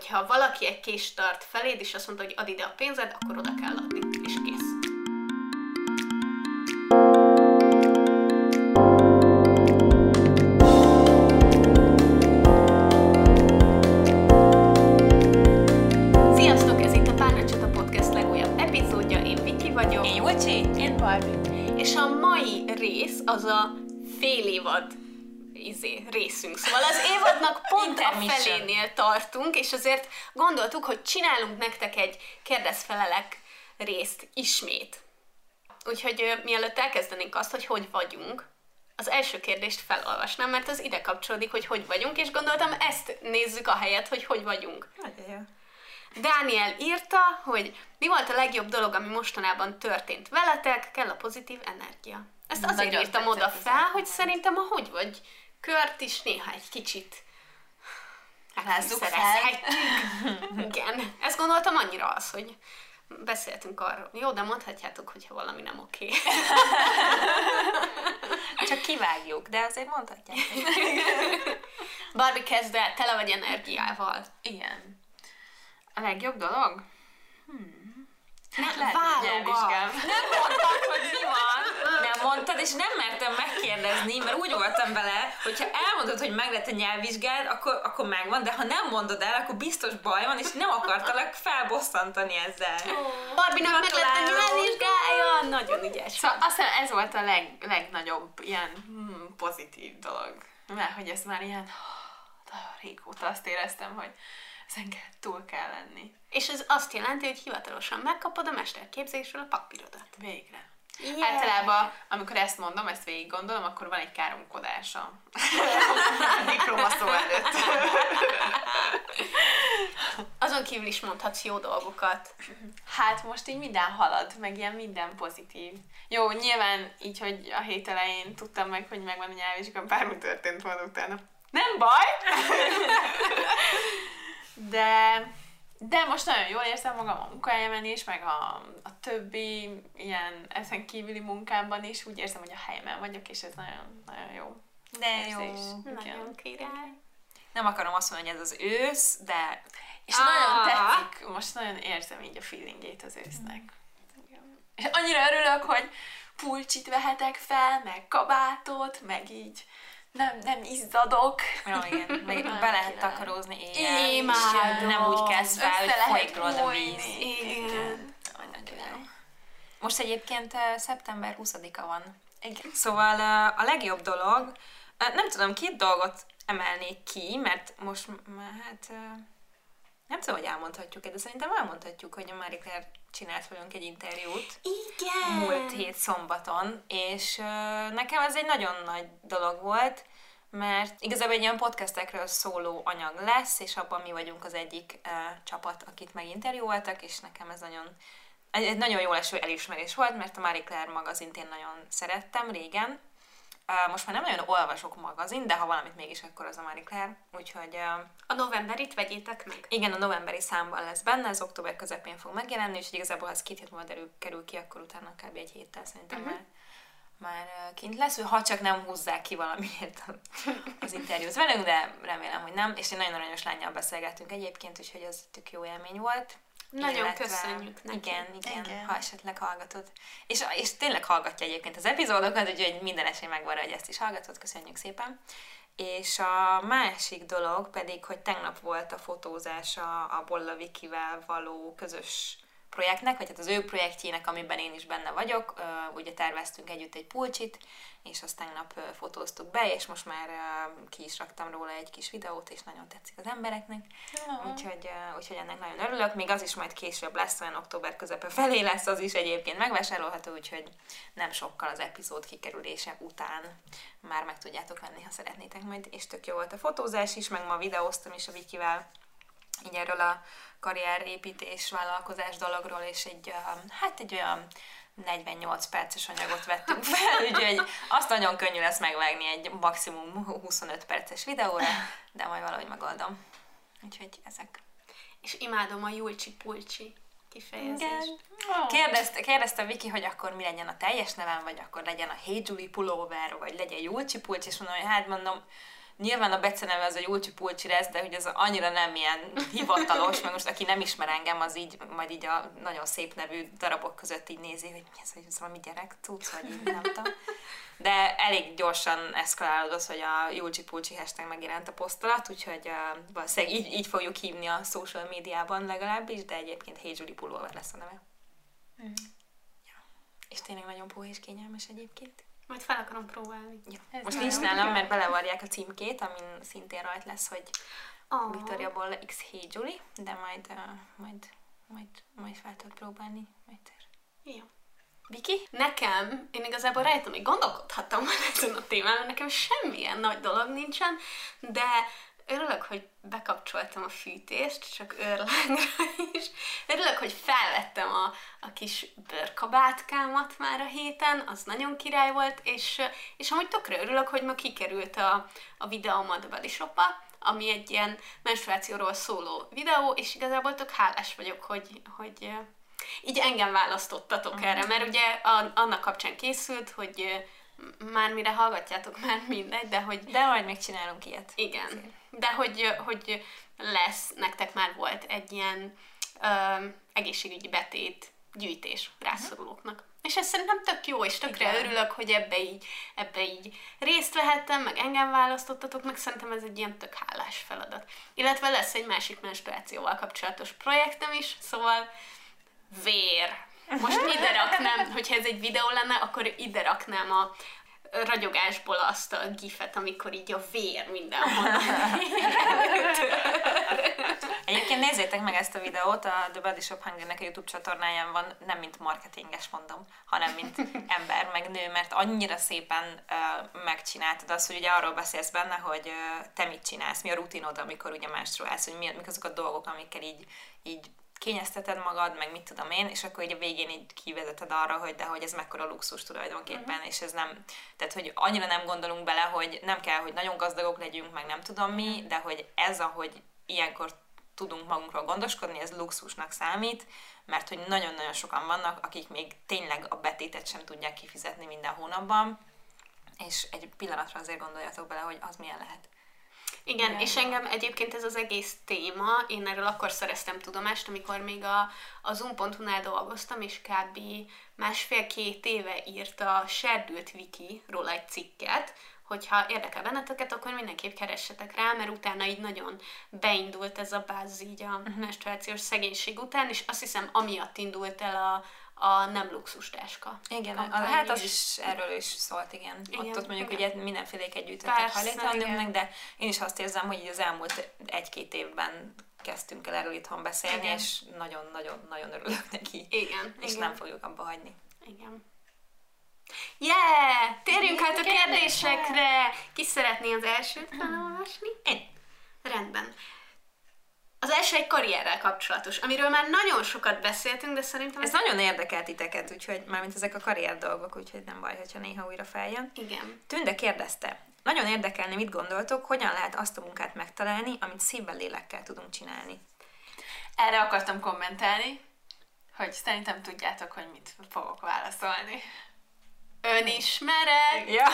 hogyha valaki egy kést tart feléd, és azt mondta, hogy add ide a pénzed, akkor oda kell adni, és kész. Sziasztok, ez itt a Párnacsata Podcast legújabb epizódja, én Viki vagyok. Én Júcsi. Én Barbie. És a mai rész az a fél évad izé, részünk. Szóval az évadnak pont a felénél tartunk, és azért gondoltuk, hogy csinálunk nektek egy kérdezfelelek részt ismét. Úgyhogy mielőtt elkezdenénk azt, hogy hogy vagyunk, az első kérdést felolvasnám, mert az ide kapcsolódik, hogy hogy vagyunk, és gondoltam, ezt nézzük a helyet, hogy hogy vagyunk. Nagyon. Dániel írta, hogy mi volt a legjobb dolog, ami mostanában történt veletek, kell a pozitív energia. Ezt azért Nagyon írtam oda fel, hogy szerintem a hogy vagy kört is néha egy kicsit Rázzuk fel. Igen. Ezt gondoltam annyira az, hogy beszéltünk arról. Jó, de mondhatjátok, hogyha valami nem oké. Csak kivágjuk, de azért mondhatják. Barbie kezd el, tele vagy energiával. Igen. A legjobb dolog? Ne, Lehet, válogat. Nem mondtad, hogy mi van. Nem mondtad, és nem mertem megkérdezni, mert úgy voltam vele, hogyha elmondod, hogy meg lett a nyelvvizsgád, akkor, akkor megvan, de ha nem mondod el, akkor biztos baj van, és nem akartalak felbosszantani ezzel. Barbie-nak meg lett a nyelvvizsgája. Nagyon ügyes. Szóval azt hiszem, ez volt a leg, legnagyobb ilyen hmm, pozitív dolog. Mert hogy ez már ilyen nagyon régóta azt éreztem, hogy ezen kell, túl kell lenni. És ez azt jelenti, hogy hivatalosan megkapod a mesterképzésről a papírodat. Végre. Yeah. Általában, amikor ezt mondom, ezt végig gondolom, akkor van egy káromkodása. A előtt. Azon kívül is mondhatsz jó dolgokat. Hát most így minden halad, meg ilyen minden pozitív. Jó, nyilván így, hogy a hét elején tudtam meg, hogy megvan a nyelvvizsgám, bármi történt volna utána. Nem baj! De, de most nagyon jól érzem magam a munkahelyemen is, meg a, a többi ilyen ezen kívüli munkámban is. Úgy érzem, hogy a helyemen vagyok, és ez nagyon, nagyon jó. De jó. érzés. Nagyon Igen. király. Nem akarom azt mondani, hogy ez az ősz, de És Ah. nagyon tetszik, most nagyon érzem így a feelingét az ősznek. Igen. És annyira örülök, hogy pulcsit vehetek fel, meg kabátot, meg így nem, nem izzadok. jó, igen, meg be lehet takarózni éjjel, Imádom. nem úgy kezd fel, hogy folyik rólad a víz. Igen. Nagyon jó. Most egyébként szeptember 20-a van. Igen. Szóval a legjobb dolog, nem tudom, két dolgot emelnék ki, mert most már hát nem tudom, hogy elmondhatjuk de szerintem elmondhatjuk, hogy a Marie Claire csinált velünk egy interjút Igen. múlt hét szombaton, és uh, nekem ez egy nagyon nagy dolog volt, mert igazából egy ilyen podcastekről szóló anyag lesz, és abban mi vagyunk az egyik uh, csapat, akit meginterjúoltak, és nekem ez nagyon egy nagyon jó eső elismerés volt, mert a Marie Claire magazint én nagyon szerettem régen. Most már nem nagyon olvasok magazin, de ha valamit mégis, akkor az a Marie Claire. Úgyhogy A novemberit vegyétek meg. igen, a novemberi számban lesz benne, ez október közepén fog megjelenni, és igazából ha ez két hét múlva derül, kerül ki, akkor utána kb. egy héttel szerintem uh-huh. már, már kint lesz, ha csak nem húzzák ki valamiért az interjút velünk, de remélem, hogy nem, és egy nagyon aranyos lányjal beszélgettünk egyébként, úgyhogy ez tök jó élmény volt. Nagyon köszönjük neki. Igen, igen, Igen. ha esetleg hallgatod. És, és tényleg hallgatja egyébként az epizódokat, úgyhogy minden esély megvan hogy ezt is hallgatod, köszönjük szépen. És a másik dolog pedig, hogy tegnap volt a fotózás a, a Bolla Vikivel való közös projektnek, vagy hát az ő projektjének, amiben én is benne vagyok. Ugye terveztünk együtt egy pulcsit, és azt tegnap fotóztuk be, és most már ki is raktam róla egy kis videót, és nagyon tetszik az embereknek. Úgyhogy, ö, úgyhogy ennek nagyon örülök. Még az is majd később lesz, olyan október közepe felé lesz az is egyébként megvásárolható, úgyhogy nem sokkal az epizód kikerülése után már meg tudjátok venni, ha szeretnétek majd. És tök jó volt a fotózás is, meg ma videóztam is a Vikivel így erről a karrierépítés, vállalkozás dologról, és egy, hát egy olyan 48 perces anyagot vettünk fel, úgyhogy azt nagyon könnyű lesz megvágni egy maximum 25 perces videóra, de majd valahogy megoldom. Úgyhogy ezek. És imádom a Julcsi Pulcsi kifejezést. Kérdezte, kérdezte Viki, hogy akkor mi legyen a teljes nevem, vagy akkor legyen a Hey Julie pulóver, vagy legyen Julcsi Pulcs, és mondom, hogy hát mondom, nyilván a beceneve az a Julcsi Pulcsi lesz, de hogy ez annyira nem ilyen hivatalos, mert most aki nem ismer engem, az így, majd így a nagyon szép nevű darabok között így nézi, hogy mi ez, hogy ez valami gyerek tudsz, vagy így nem tudom. De elég gyorsan eszkalálódott, hogy a Julcsi Pulcsi hashtag megjelent a poszt alatt, úgyhogy uh, valószínűleg így, így fogjuk hívni a social médiában legalábbis, de egyébként Hey Julie Pullover lesz a neve. Mm. Ja. És tényleg nagyon puha és kényelmes egyébként. Majd fel akarom próbálni. Ja. Most nincs nálam, mert belevarják a címkét, amin szintén rajt lesz, hogy oh. Victoria Bolla X Hey Julie, de majd, uh, majd, majd, majd fel tudod próbálni. Majd Jó. Viki? Nekem, én igazából rajtam még gondolkodhattam ezen a témán, nekem semmilyen nagy dolog nincsen, de örülök, hogy bekapcsoltam a fűtést, csak őrlángra is. Örülök, hogy felvettem a, a kis bőrkabátkámat már a héten, az nagyon király volt, és, és amúgy tökre örülök, hogy ma kikerült a, a videóm a Body Shop-a, ami egy ilyen menstruációról szóló videó, és igazából tök hálás vagyok, hogy, hogy így engem választottatok uh-huh. erre, mert ugye a, annak kapcsán készült, hogy már mire hallgatjátok, már mindegy, de hogy... De majd még csinálunk ilyet. Igen. Azért. De hogy, hogy lesz, nektek már volt egy ilyen ö, egészségügyi betét gyűjtés rászorulóknak. Uh-huh. És ez szerintem tök jó, és tökre Igen. örülök, hogy ebbe így, ebbe így részt vehettem, meg engem választottatok, meg szerintem ez egy ilyen tök hálás feladat. Illetve lesz egy másik menstruációval kapcsolatos projektem is, szóval vér. Most ide raknám, hogyha ez egy videó lenne, akkor ide raknám a ragyogásból azt a gifet, amikor így a vér mindenhol. Egyébként nézzétek meg ezt a videót, a The Body Shop Hunger-nek a YouTube csatornáján van, nem mint marketinges mondom, hanem mint ember, meg nő, mert annyira szépen uh, megcsináltad azt, hogy ugye arról beszélsz benne, hogy uh, te mit csinálsz, mi a rutinod, amikor ugye menstruálsz, hogy mi, mik azok a dolgok, amikkel így, így kényezteted magad, meg mit tudom én, és akkor így a végén így kivezeted arra, hogy de hogy ez mekkora luxus tulajdonképpen, uh-huh. és ez nem, tehát hogy annyira nem gondolunk bele, hogy nem kell, hogy nagyon gazdagok legyünk, meg nem tudom mi, de hogy ez, ahogy ilyenkor tudunk magunkról gondoskodni, ez luxusnak számít, mert hogy nagyon-nagyon sokan vannak, akik még tényleg a betétet sem tudják kifizetni minden hónapban, és egy pillanatra azért gondoljatok bele, hogy az milyen lehet. Igen, Igen, és engem egyébként ez az egész téma, én erről akkor szereztem tudomást, amikor még a, a zoom.hu-nál dolgoztam, és kb. másfél-két éve írt a Serdült Wiki róla egy cikket, hogyha érdekel benneteket, akkor mindenképp keressetek rá, mert utána így nagyon beindult ez a báz így a uh-huh. menstruációs szegénység után, és azt hiszem amiatt indult el a, a nem luxus táska. Igen, a, hát az is erről is szólt, igen. igen ott, ott mondjuk igen. ugye mindenféléket gyűjtöttek hajléktalanoknak, de én is azt érzem, hogy az elmúlt egy-két évben kezdtünk el erről itthon beszélni, igen. és nagyon-nagyon-nagyon örülök neki. Igen. És igen. nem fogjuk abba hagyni. Igen. Yeah! Térjünk át a kérdésekre! Ki szeretné az elsőt felolvasni? Én. Rendben. Az első egy karrierrel kapcsolatos, amiről már nagyon sokat beszéltünk, de szerintem... Ez, nagyon érdekel titeket, úgyhogy mármint ezek a karrier dolgok, úgyhogy nem baj, hogyha néha újra feljön. Igen. Tünde kérdezte, nagyon érdekelni, mit gondoltok, hogyan lehet azt a munkát megtalálni, amit szívvel, lélekkel tudunk csinálni. Erre akartam kommentálni, hogy szerintem tudjátok, hogy mit fogok válaszolni. Önismeret! Ja.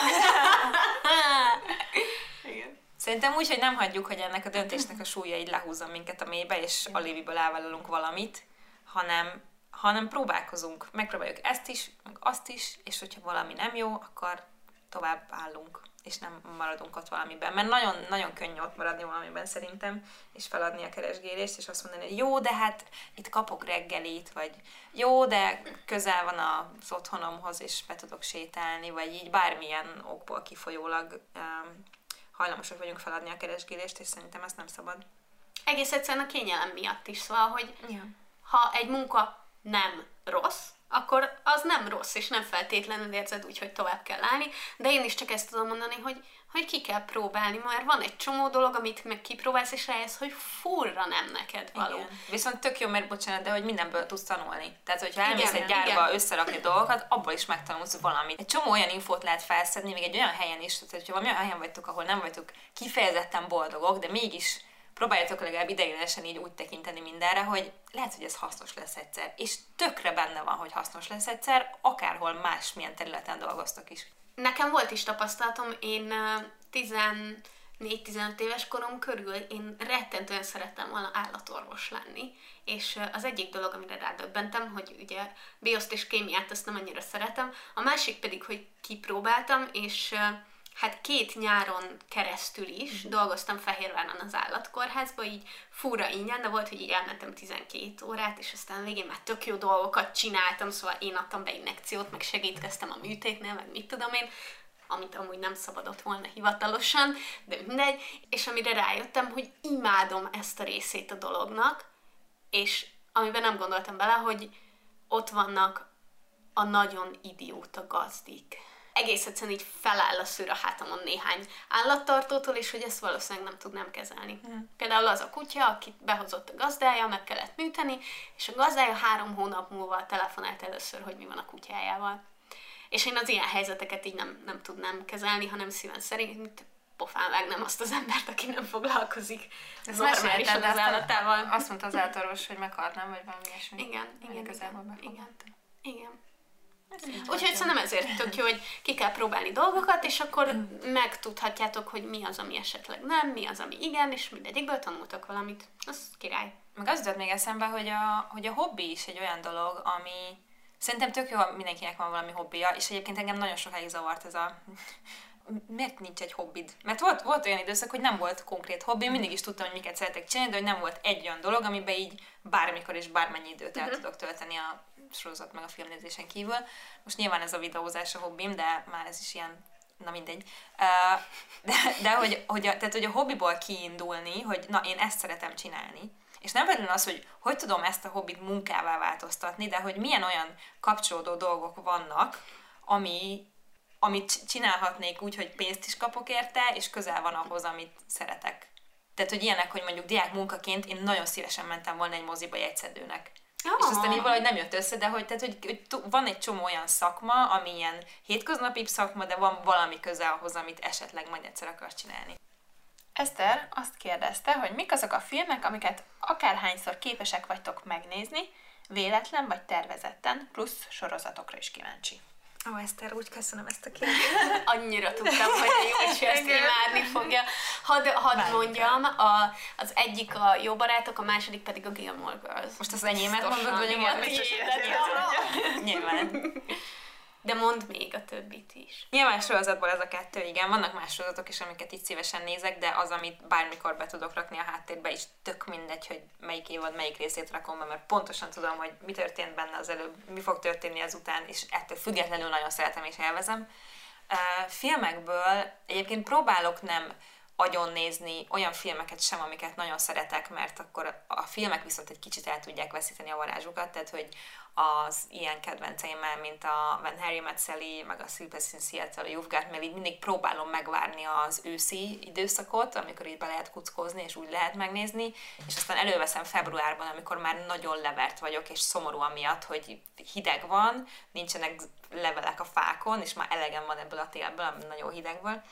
Igen. Szerintem úgy, hogy nem hagyjuk, hogy ennek a döntésnek a súlya így lehúzza minket a mélybe, és alíviből elvállalunk valamit, hanem, hanem próbálkozunk. Megpróbáljuk ezt is, meg azt is, és hogyha valami nem jó, akkor tovább állunk, és nem maradunk ott valamiben. Mert nagyon, nagyon könnyű ott maradni valamiben szerintem, és feladni a keresgélést, és azt mondani, hogy jó, de hát itt kapok reggelit, vagy jó, de közel van az otthonomhoz, és be tudok sétálni, vagy így bármilyen okból kifolyólag um, hajlamosak vagyunk feladni a keresgélést, és szerintem ezt nem szabad. Egész egyszerűen a kényelem miatt is, szóval, hogy ja. ha egy munka nem rossz, akkor az nem rossz, és nem feltétlenül érzed úgy, hogy tovább kell állni, de én is csak ezt tudom mondani, hogy, hogy ki kell próbálni, mert van egy csomó dolog, amit meg kipróbálsz, és rájössz, hogy furra nem neked való. Igen. Viszont tök jó, mert bocsánat, de hogy mindenből tudsz tanulni. Tehát, hogyha elmész egy gyárba igen. összerakni dolgokat, abból is megtanulsz valamit. Egy csomó olyan infót lehet felszedni, még egy olyan helyen is, tehát hogyha valami olyan helyen vagytok, ahol nem vagytok kifejezetten boldogok, de mégis próbáljátok legalább ideiglenesen így úgy tekinteni mindenre, hogy lehet, hogy ez hasznos lesz egyszer. És tökre benne van, hogy hasznos lesz egyszer, akárhol más milyen területen dolgoztok is. Nekem volt is tapasztalatom, én 10 4-15 éves korom körül én rettentően szerettem volna állatorvos lenni, és az egyik dolog, amire rádöbbentem, hogy ugye bioszt és kémiát azt nem annyira szeretem, a másik pedig, hogy kipróbáltam, és hát két nyáron keresztül is mm. dolgoztam Fehérváron az állatkórházba, így fúra ingyen, de volt, hogy így elmentem 12 órát, és aztán végén már tök jó dolgokat csináltam, szóval én adtam be injekciót, meg segítkeztem a műtétnél, meg mit tudom én, amit amúgy nem szabadott volna hivatalosan, de mindegy, és amire rájöttem, hogy imádom ezt a részét a dolognak, és amiben nem gondoltam bele, hogy ott vannak a nagyon idióta gazdik. Egész egyszerűen így feláll a szőr a hátamon néhány állattartótól, és hogy ezt valószínűleg nem tudnám kezelni. Mm. Például az a kutya, akit behozott a gazdája, meg kellett műteni, és a gazdája három hónap múlva telefonált először, hogy mi van a kutyájával. És én az ilyen helyzeteket így nem, nem tudnám kezelni, hanem szíven szerint pofán nem azt az embert, aki nem foglalkozik Ez normálisan az állatával. Azt mondta az állatorvos, hogy meghaltnám, vagy valami ilyesmi. Igen, igen, igen, igen, igen. Úgyhogy szerintem ezért tök jó, hogy ki kell próbálni dolgokat, és akkor megtudhatjátok, hogy mi az, ami esetleg nem, mi az, ami igen, és mindegyikből tanultok valamit. Az király. Meg az jutott még eszembe, hogy a, hogy a hobbi is egy olyan dolog, ami szerintem tök jó, mindenkinek van valami hobbija, és egyébként engem nagyon sokáig zavart ez a miért nincs egy hobbid? Mert volt, volt olyan időszak, hogy nem volt konkrét hobbi, mindig is tudtam, hogy miket szeretek csinálni, de hogy nem volt egy olyan dolog, amiben így bármikor és bármennyi időt el uh-huh. tudok tölteni a sorozat meg a filmnézésen kívül. Most nyilván ez a videózás a hobbim, de már ez is ilyen, na mindegy. De, de hogy, hogy, a, tehát, hogy a hobbiból kiindulni, hogy na, én ezt szeretem csinálni, és nem feltétlenül az, hogy hogy tudom ezt a hobbit munkává változtatni, de hogy milyen olyan kapcsolódó dolgok vannak, ami, amit csinálhatnék úgy, hogy pénzt is kapok érte, és közel van ahhoz, amit szeretek. Tehát, hogy ilyenek, hogy mondjuk diák munkaként én nagyon szívesen mentem volna egy moziba jegyszedőnek. Oh. És aztán így valahogy nem jött össze, de hogy, tehát, hogy, hogy van egy csomó olyan szakma, ami ilyen hétköznapi szakma, de van valami köze ahhoz, amit esetleg majd egyszer akarsz csinálni. Eszter azt kérdezte, hogy mik azok a filmek, amiket akárhányszor képesek vagytok megnézni, véletlen vagy tervezetten, plusz sorozatokra is kíváncsi. Oh, Eszter, úgy köszönöm ezt a kérdést. Annyira tudtam, hogy a Jócsi ezt imádni fogja. Hadd, hadd mondjam, a, az egyik a Jó Barátok, a második pedig a Gilmore Girls. Most az enyémet mondod, vagy a Nyilván. De mondd még a többit is. Nyilván sorozatból ez a kettő, igen. Vannak más sorozatok is, amiket így szívesen nézek, de az, amit bármikor be tudok rakni a háttérbe, is tök mindegy, hogy melyik évad, melyik részét rakom be, mert pontosan tudom, hogy mi történt benne az előbb, mi fog történni azután, és ettől függetlenül nagyon szeretem és élvezem. Uh, filmekből egyébként próbálok nem agyon nézni olyan filmeket sem, amiket nagyon szeretek, mert akkor a filmek viszont egy kicsit el tudják veszíteni a varázsukat, tehát hogy az ilyen kedvenceimmel, mint a When Harry Met Sally, meg a Sleepless in Seattle, a You've Got Mail, így mindig próbálom megvárni az őszi időszakot, amikor így be lehet kuckózni, és úgy lehet megnézni, és aztán előveszem februárban, amikor már nagyon levert vagyok, és szomorú amiatt, hogy hideg van, nincsenek levelek a fákon, és már elegem van ebből a télből, ami nagyon hideg van.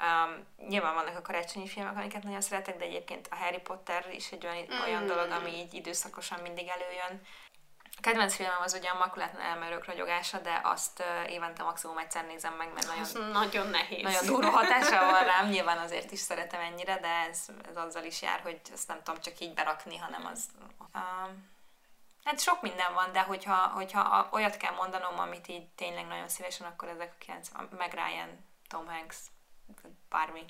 Um, nyilván vannak a karácsonyi filmek, amiket nagyon szeretek, de egyébként a Harry Potter is egy olyan, mm. olyan dolog, ami így időszakosan mindig előjön. Kedvenc filmem az ugye a Makulátlan elmerők ragyogása, de azt évente maximum egyszer nézem meg, mert nagyon, az nagyon nehéz. Nagyon durva hatása van rám, nyilván azért is szeretem ennyire, de ez, ez azzal is jár, hogy ezt nem tudom csak így berakni, hanem az... Uh, hát sok minden van, de hogyha, hogyha olyat kell mondanom, amit így tényleg nagyon szívesen, akkor ezek a 90, meg Ryan, Tom Hanks, bármi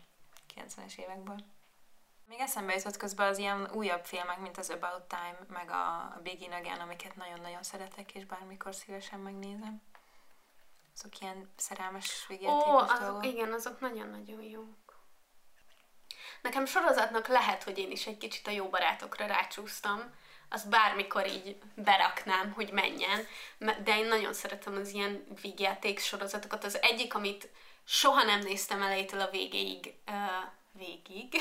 90-es évekből. Még eszembe jutott közben az ilyen újabb filmek, mint az About Time, meg a Begin Again, amiket nagyon-nagyon szeretek, és bármikor szívesen megnézem. Azok ilyen szerelmes végjátékos Ó, az, dolgok. igen, azok nagyon-nagyon jók. Nekem sorozatnak lehet, hogy én is egy kicsit a jó barátokra rácsúsztam, azt bármikor így beraknám, hogy menjen, de én nagyon szeretem az ilyen vígjáték sorozatokat. Az egyik, amit soha nem néztem elejétől a végéig, végig,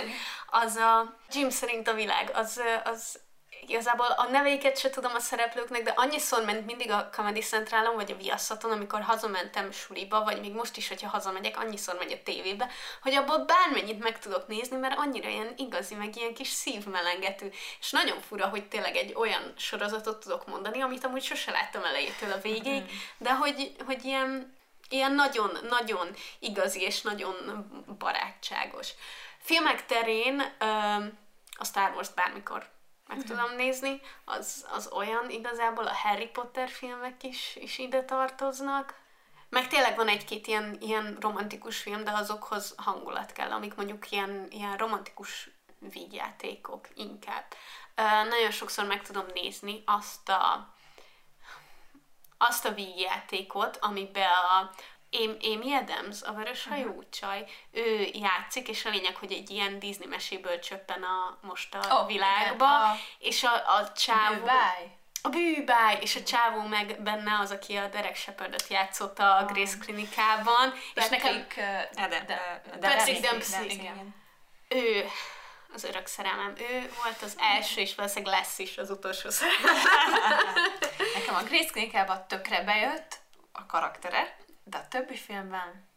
az a Jim szerint a világ, az, az igazából a nevéket se tudom a szereplőknek, de annyiszor ment mindig a Comedy Centralon, vagy a Viaszaton, amikor hazamentem suliba, vagy még most is, hogyha hazamegyek, annyiszor megy a tévébe, hogy abból bármennyit meg tudok nézni, mert annyira ilyen igazi, meg ilyen kis szívmelengető. És nagyon fura, hogy tényleg egy olyan sorozatot tudok mondani, amit amúgy sose láttam elejétől a végéig, de hogy, hogy ilyen ilyen nagyon-nagyon igazi és nagyon barátságos. Filmek terén a Star Wars bármikor meg uh-huh. tudom nézni, az, az olyan igazából, a Harry Potter filmek is, is ide tartoznak. Meg tényleg van egy-két ilyen, ilyen romantikus film, de azokhoz hangulat kell, amik mondjuk ilyen, ilyen romantikus vígjátékok inkább. Uh, nagyon sokszor meg tudom nézni azt a azt a vígjátékot, amiben a Amy Adams, a vörös hajú uh-huh. csaj, ő játszik, és a lényeg, hogy egy ilyen Disney meséből csöppen a, most a oh, világba, igen, a... és a, a csávó... Bűbáj. A bűbáj, és a csávó meg benne az, aki a Derek Shepardot játszotta a oh. Grace klinikában, Patrick, és nekem... Uh, de, de, de, Patrick Dempsey. Ő az örök szerelmem. Ő volt az első, és valószínűleg lesz is az utolsó szerelmem. Nekem a Grace klinikában tökre bejött a karaktere, de a többi filmben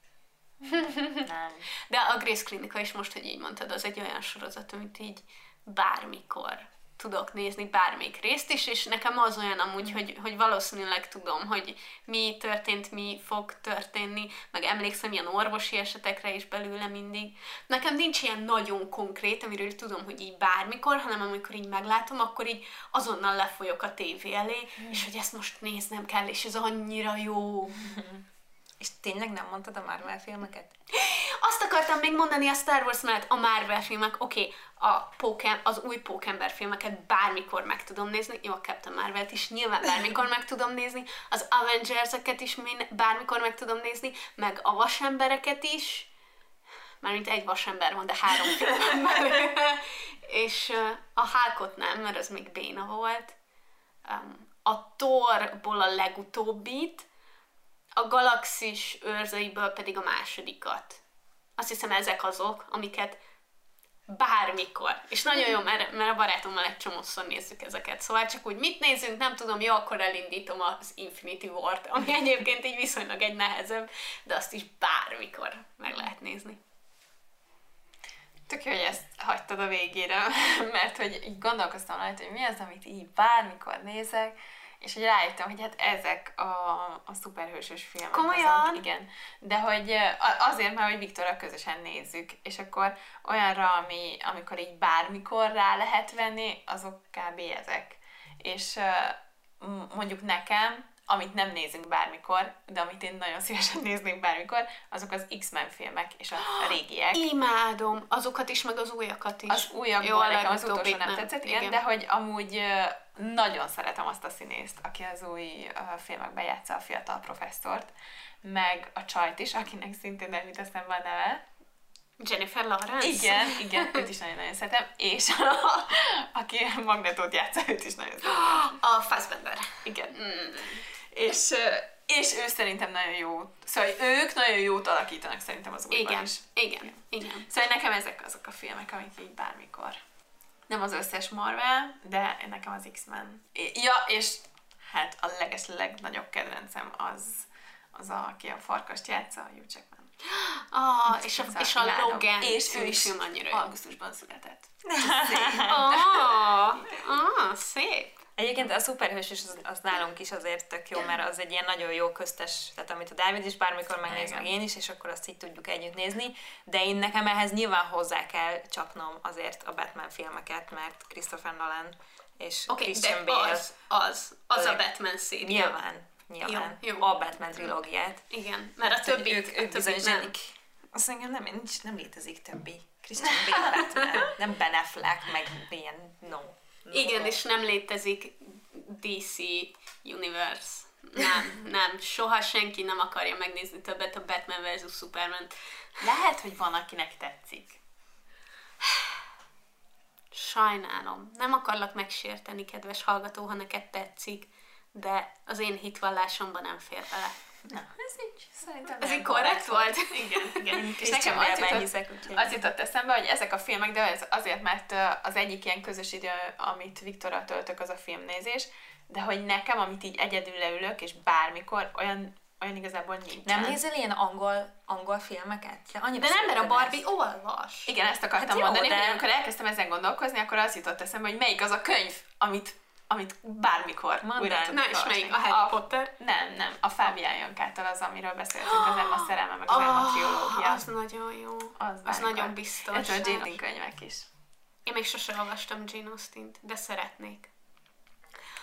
nem. De a Grace Klinika is most, hogy így mondtad, az egy olyan sorozat, amit így bármikor tudok nézni bármelyik részt is, és nekem az olyan amúgy, hogy, hogy valószínűleg tudom, hogy mi történt, mi fog történni, meg emlékszem ilyen orvosi esetekre is belőle mindig. Nekem nincs ilyen nagyon konkrét, amiről tudom, hogy így bármikor, hanem amikor így meglátom, akkor így azonnal lefolyok a tévé elé, mm. és hogy ezt most néznem kell, és ez annyira jó. És tényleg nem mondtad a Marvel filmeket? Azt akartam még mondani a Star Wars mellett, a Marvel filmek, oké, okay, a Pókem, az új Pókember filmeket bármikor meg tudom nézni, jó, a Captain Marvel-t is nyilván bármikor meg tudom nézni, az Avengers-eket is bármikor meg tudom nézni, meg a vasembereket is, mármint egy vasember van, de három filmben. és a Hulkot nem, mert az még béna volt. a Thorból a legutóbbit, a galaxis őrzőiből pedig a másodikat. Azt hiszem ezek azok, amiket bármikor. És nagyon jó, mert, mert a barátommal egy csomószor nézzük ezeket. Szóval csak úgy mit nézünk, nem tudom, jó, akkor elindítom az Infinity War-t, ami egyébként így viszonylag egy nehezebb, de azt is bármikor meg lehet nézni. Tök jó, hogy ezt hagytad a végére, mert hogy így gondolkoztam rajta, hogy mi az, amit így bármikor nézek, és hogy rájöttem, hogy hát ezek a, a szuperhősös filmek. Komolyan? Azok, igen. De hogy azért, mert hogy Viktorra közösen nézzük, és akkor olyanra, ami, amikor így bármikor rá lehet venni, azok kb. ezek. És mondjuk nekem amit nem nézünk bármikor, de amit én nagyon szívesen néznék bármikor, azok az X-Men filmek és a, régiek. Imádom, azokat is, meg az újakat is. Az újakból nekem az utolsó nem, nem tetszett, igen, igen, de hogy amúgy nagyon szeretem azt a színészt, aki az új filmekben játsza a fiatal professzort, meg a csajt is, akinek szintén nem jut eszembe a neve. Jennifer Lawrence? Igen, igen, őt is nagyon-nagyon szeretem, és a, aki Magnetót játsza, őt is nagyon szeretem. A Fassbender. Igen. Mm és, és ő szerintem nagyon jó. Szóval ők nagyon jót alakítanak szerintem az újban igen, is. Igen, igen, igen. Szóval nekem ezek azok a filmek, amik így bármikor. Nem az összes Marvel, de nekem az X-Men. Ja, és hát a leges legnagyobb kedvencem az, az a, aki a farkast játsza, a Hugh Jackman. Ah, és a, és a Logan és ő is annyira augusztusban született. Szép. ah, ah, szép. Egyébként a szuperhős is az, az nálunk is azért tök jó, mert az egy ilyen nagyon jó köztes, tehát amit a Dávid is bármikor megnéz, meg én is, és akkor azt így tudjuk együtt nézni, de én nekem ehhez nyilván hozzá kell csapnom azért a Batman filmeket, mert Christopher Nolan és okay, Christian Bale. az, az, az a Batman széria. Nyilván, nyilván. Jó, jó. A Batman trilógiát. Igen, mert a többi, ők, ők bizony nem. Azt engem nem, nincs, nem létezik többi. Christian Bale Batman, nem Ben Affleck, meg ilyen, no. Igen, és nem létezik DC Universe. Nem, nem, soha senki nem akarja megnézni többet a Batman vs. Superman. Lehet, hogy van, akinek tetszik. Sajnálom. Nem akarlak megsérteni, kedves hallgató, ha neked tetszik, de az én hitvallásomban nem fér bele. Na, ez így szerintem Ez így korrekt volt? Igen, igen. és nekem az jutott, hiszek, az jutott eszembe, hogy ezek a filmek, de ez azért, mert az egyik ilyen közös idő, amit Viktorral töltök, az a filmnézés, de hogy nekem, amit így egyedül leülök, és bármikor, olyan olyan igazából nincs. Nem nézel ilyen angol, angol filmeket? De, de nem, mert a Barbie olvas. Igen, ezt akartam hát mondani, jó, de... hogy amikor elkezdtem ezen gondolkozni, akkor az jutott eszembe, hogy melyik az a könyv, amit amit bármikor Mondd újra Na és melyik? A Harry Potter? Nem, nem. A Fabián Jankától az, amiről beszéltünk, az Emma szerelme, meg az Emma triológia. Ah, az nagyon jó. Az, Az, nagyon biztos. Ez a Jane Austen könyvek is. Én még sose olvastam Jane Austen-t, de szeretnék.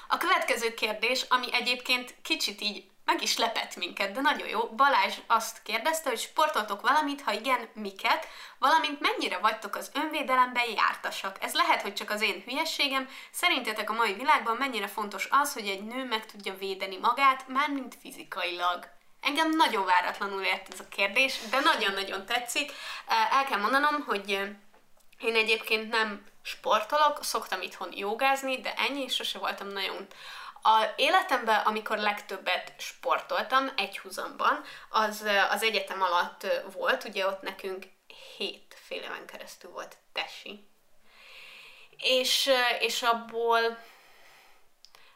A következő kérdés, ami egyébként kicsit így meg is lepett minket, de nagyon jó. Balázs azt kérdezte, hogy sportoltok valamit, ha igen, miket, valamint mennyire vagytok az önvédelemben jártasak. Ez lehet, hogy csak az én hülyességem. Szerintetek a mai világban mennyire fontos az, hogy egy nő meg tudja védeni magát, mármint fizikailag? Engem nagyon váratlanul ért ez a kérdés, de nagyon-nagyon tetszik. El kell mondanom, hogy én egyébként nem sportolok, szoktam itthon jogázni, de ennyi, sose voltam nagyon... A életemben, amikor legtöbbet sportoltam egyhuzamban, az az egyetem alatt volt, ugye ott nekünk hét fél éven keresztül volt tesi. És, és abból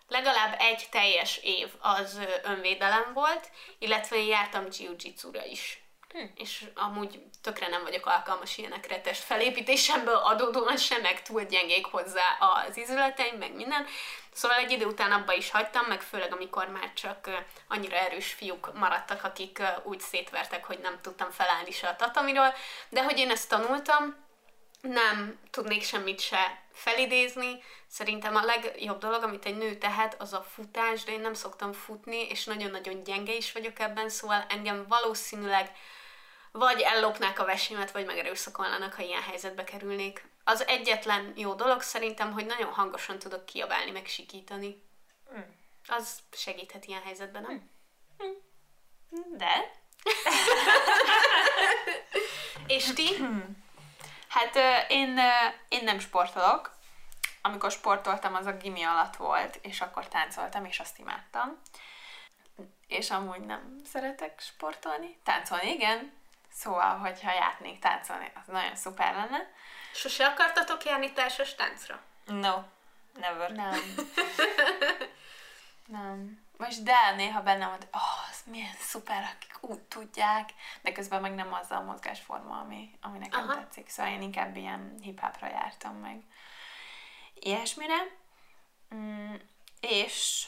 legalább egy teljes év az önvédelem volt, illetve én jártam jiu-jitsu-ra is. Hm. És amúgy tökre nem vagyok alkalmas ilyenekre test felépítésemből adódóan sem, meg túl gyengék hozzá az izületeim, meg minden. Szóval egy idő után abba is hagytam, meg főleg amikor már csak annyira erős fiúk maradtak, akik úgy szétvertek, hogy nem tudtam felállni se a tatamiról. De hogy én ezt tanultam, nem tudnék semmit se felidézni. Szerintem a legjobb dolog, amit egy nő tehet, az a futás, de én nem szoktam futni, és nagyon-nagyon gyenge is vagyok ebben, szóval engem valószínűleg vagy ellopnák a vesémet, vagy megerőszakolnának, ha ilyen helyzetbe kerülnék. Az egyetlen jó dolog szerintem, hogy nagyon hangosan tudok kiabálni, meg sikítani. Az segíthet ilyen helyzetben, nem? De? És ti? Hát ö, én, én nem sportolok. Amikor sportoltam, az a gimi alatt volt, és akkor táncoltam, és azt imádtam. És amúgy nem szeretek sportolni. Táncolni, igen. Szóval, hogyha járnék táncolni, az nagyon szuper lenne. Sose akartatok járni társas táncra? No, never. Nem. nem. Most de néha bennem van, hogy oh, az milyen szuper, akik úgy tudják, de közben meg nem az a mozgásforma, ami, ami nekem Aha. tetszik. Szóval én inkább ilyen hip-hopra jártam meg. Ilyesmire. Mm, és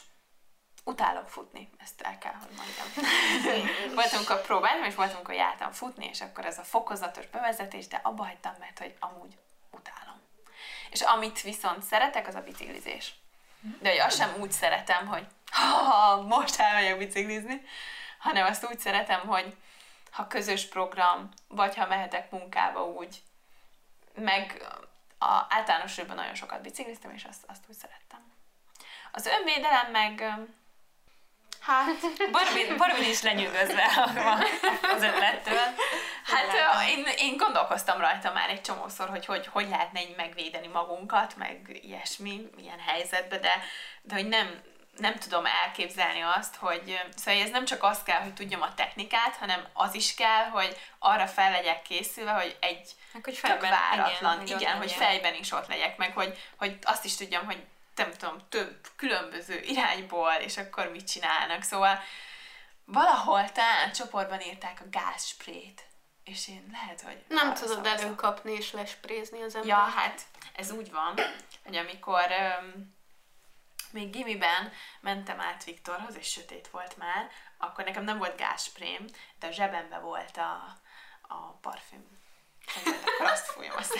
utálok futni, ezt el kell, hogy mondjam. volt, amikor próbáltam, és volt, amikor jártam futni, és akkor ez a fokozatos bevezetés, de abba hagytam, mert hogy amúgy utálom. És amit viszont szeretek, az a biciklizés. De hogy azt sem úgy szeretem, hogy ha most elmegyek biciklizni, hanem azt úgy szeretem, hogy ha közös program, vagy ha mehetek munkába úgy, meg a általánosságban nagyon sokat bicikliztem, és azt, azt úgy szerettem. Az önvédelem meg, hát, Barbie, Barbie is lenyűgözve az ötlettől. Hát Látom. én, én gondolkoztam rajta már egy csomószor, hogy hogy, hogy lehetne így megvédeni magunkat, meg ilyesmi, ilyen helyzetbe, de, de hogy nem, nem tudom elképzelni azt, hogy szóval ez nem csak az kell, hogy tudjam a technikát, hanem az is kell, hogy arra fel legyek készülve, hogy egy Meg hogy fejben, váratlan, igen, igen, hogy hogy fejben is ott legyek, meg hogy, hogy azt is tudjam, hogy nem tudom, több különböző irányból, és akkor mit csinálnak. Szóval valahol talán csoportban írták a gázsprét, és én lehet, hogy Nem tudod szavazok. előkapni és lesprézni az ember. Ja, hát ez úgy van, hogy amikor öm, még gimiben mentem át Viktorhoz, és sötét volt már, akkor nekem nem volt gázsprém, de a zsebembe volt a, a parfüm. Akkor azt fújom azt.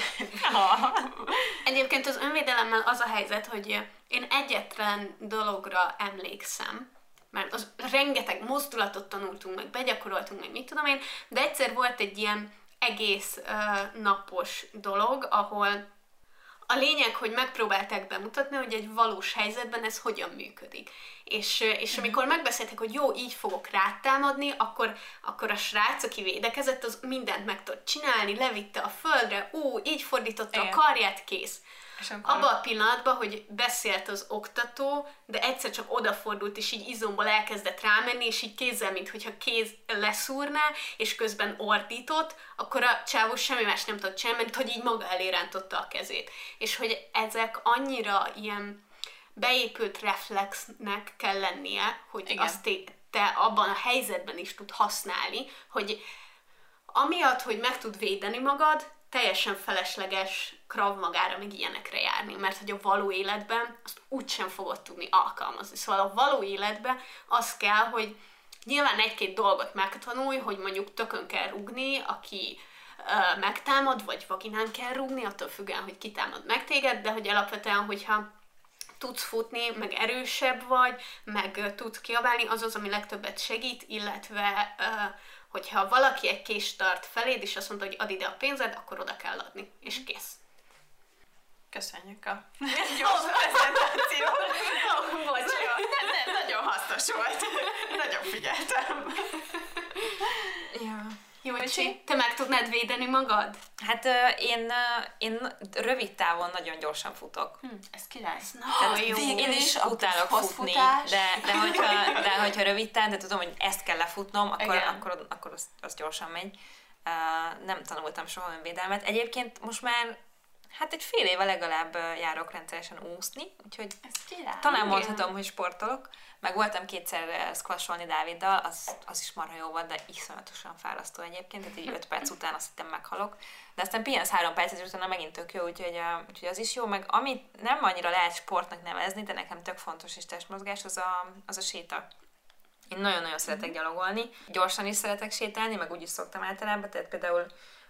Egyébként az önvédelemmel az a helyzet, hogy én egyetlen dologra emlékszem, mert az rengeteg mozdulatot tanultunk, meg begyakoroltunk, meg mit tudom én, de egyszer volt egy ilyen egész uh, napos dolog, ahol a lényeg, hogy megpróbálták bemutatni, hogy egy valós helyzetben ez hogyan működik. És, és amikor megbeszéltek, hogy jó, így fogok rátámadni, akkor, akkor a srác, aki védekezett, az mindent meg tudott csinálni, levitte a földre, ú, így fordította Igen. a karját, kész. Akkor Abban a pillanatban, hogy beszélt az oktató, de egyszer csak odafordult, és így izomból elkezdett rámenni, és így kézzel, mintha kéz leszúrná, és közben ordított, akkor a csávó semmi más nem tudott csinálni, mint hogy így maga elé rántotta a kezét. És hogy ezek annyira ilyen beépült reflexnek kell lennie, hogy Igen. azt te abban a helyzetben is tud használni, hogy amiatt, hogy meg tud védeni magad, teljesen felesleges krav magára, még ilyenekre járni, mert hogy a való életben azt úgysem fogod tudni alkalmazni. Szóval a való életben az kell, hogy nyilván egy-két dolgot megtanulj, hogy mondjuk tökön kell rugni, aki ö, megtámad, vagy vaginán kell rugni, attól függően, hogy kitámad meg téged, de hogy alapvetően, hogyha tudsz futni, meg erősebb vagy, meg tudsz kiabálni, az az, ami legtöbbet segít, illetve hogyha valaki egy kést tart feléd, és azt mondta, hogy add ide a pénzed, akkor oda kell adni, és kész. Köszönjük a gyors prezentációt. Bocs, Nem, nem, nagyon hasznos volt. Nagyon figyeltem. Jó, Öcsi, te meg tudnád védeni magad? Hát ö, én, ö, én rövid távon nagyon gyorsan futok. Hm, ez király. Nagyon jó. Én is utálok futni, de, de, hogyha, de hogyha rövid táv, de tudom, hogy ezt kell lefutnom, akkor, Igen. akkor, akkor az, az gyorsan megy. Uh, nem tanultam soha önvédelmet. Egyébként most már hát egy fél éve legalább járok rendszeresen úszni, úgyhogy Ez talán mondhatom, hogy sportolok. Meg voltam kétszer ö, squasholni Dáviddal, az, az is marha jó volt, de iszonyatosan fárasztó egyébként, tehát így 5 perc után azt hittem meghalok. De aztán pihensz három percet, és utána megint tök jó, úgyhogy, uh, úgyhogy az is jó. Meg amit nem annyira lehet sportnak nevezni, de nekem tök fontos és testmozgás, az a, az a séta. Én nagyon-nagyon szeretek gyalogolni, gyorsan is szeretek sétálni, meg úgy is szoktam általában, tehát például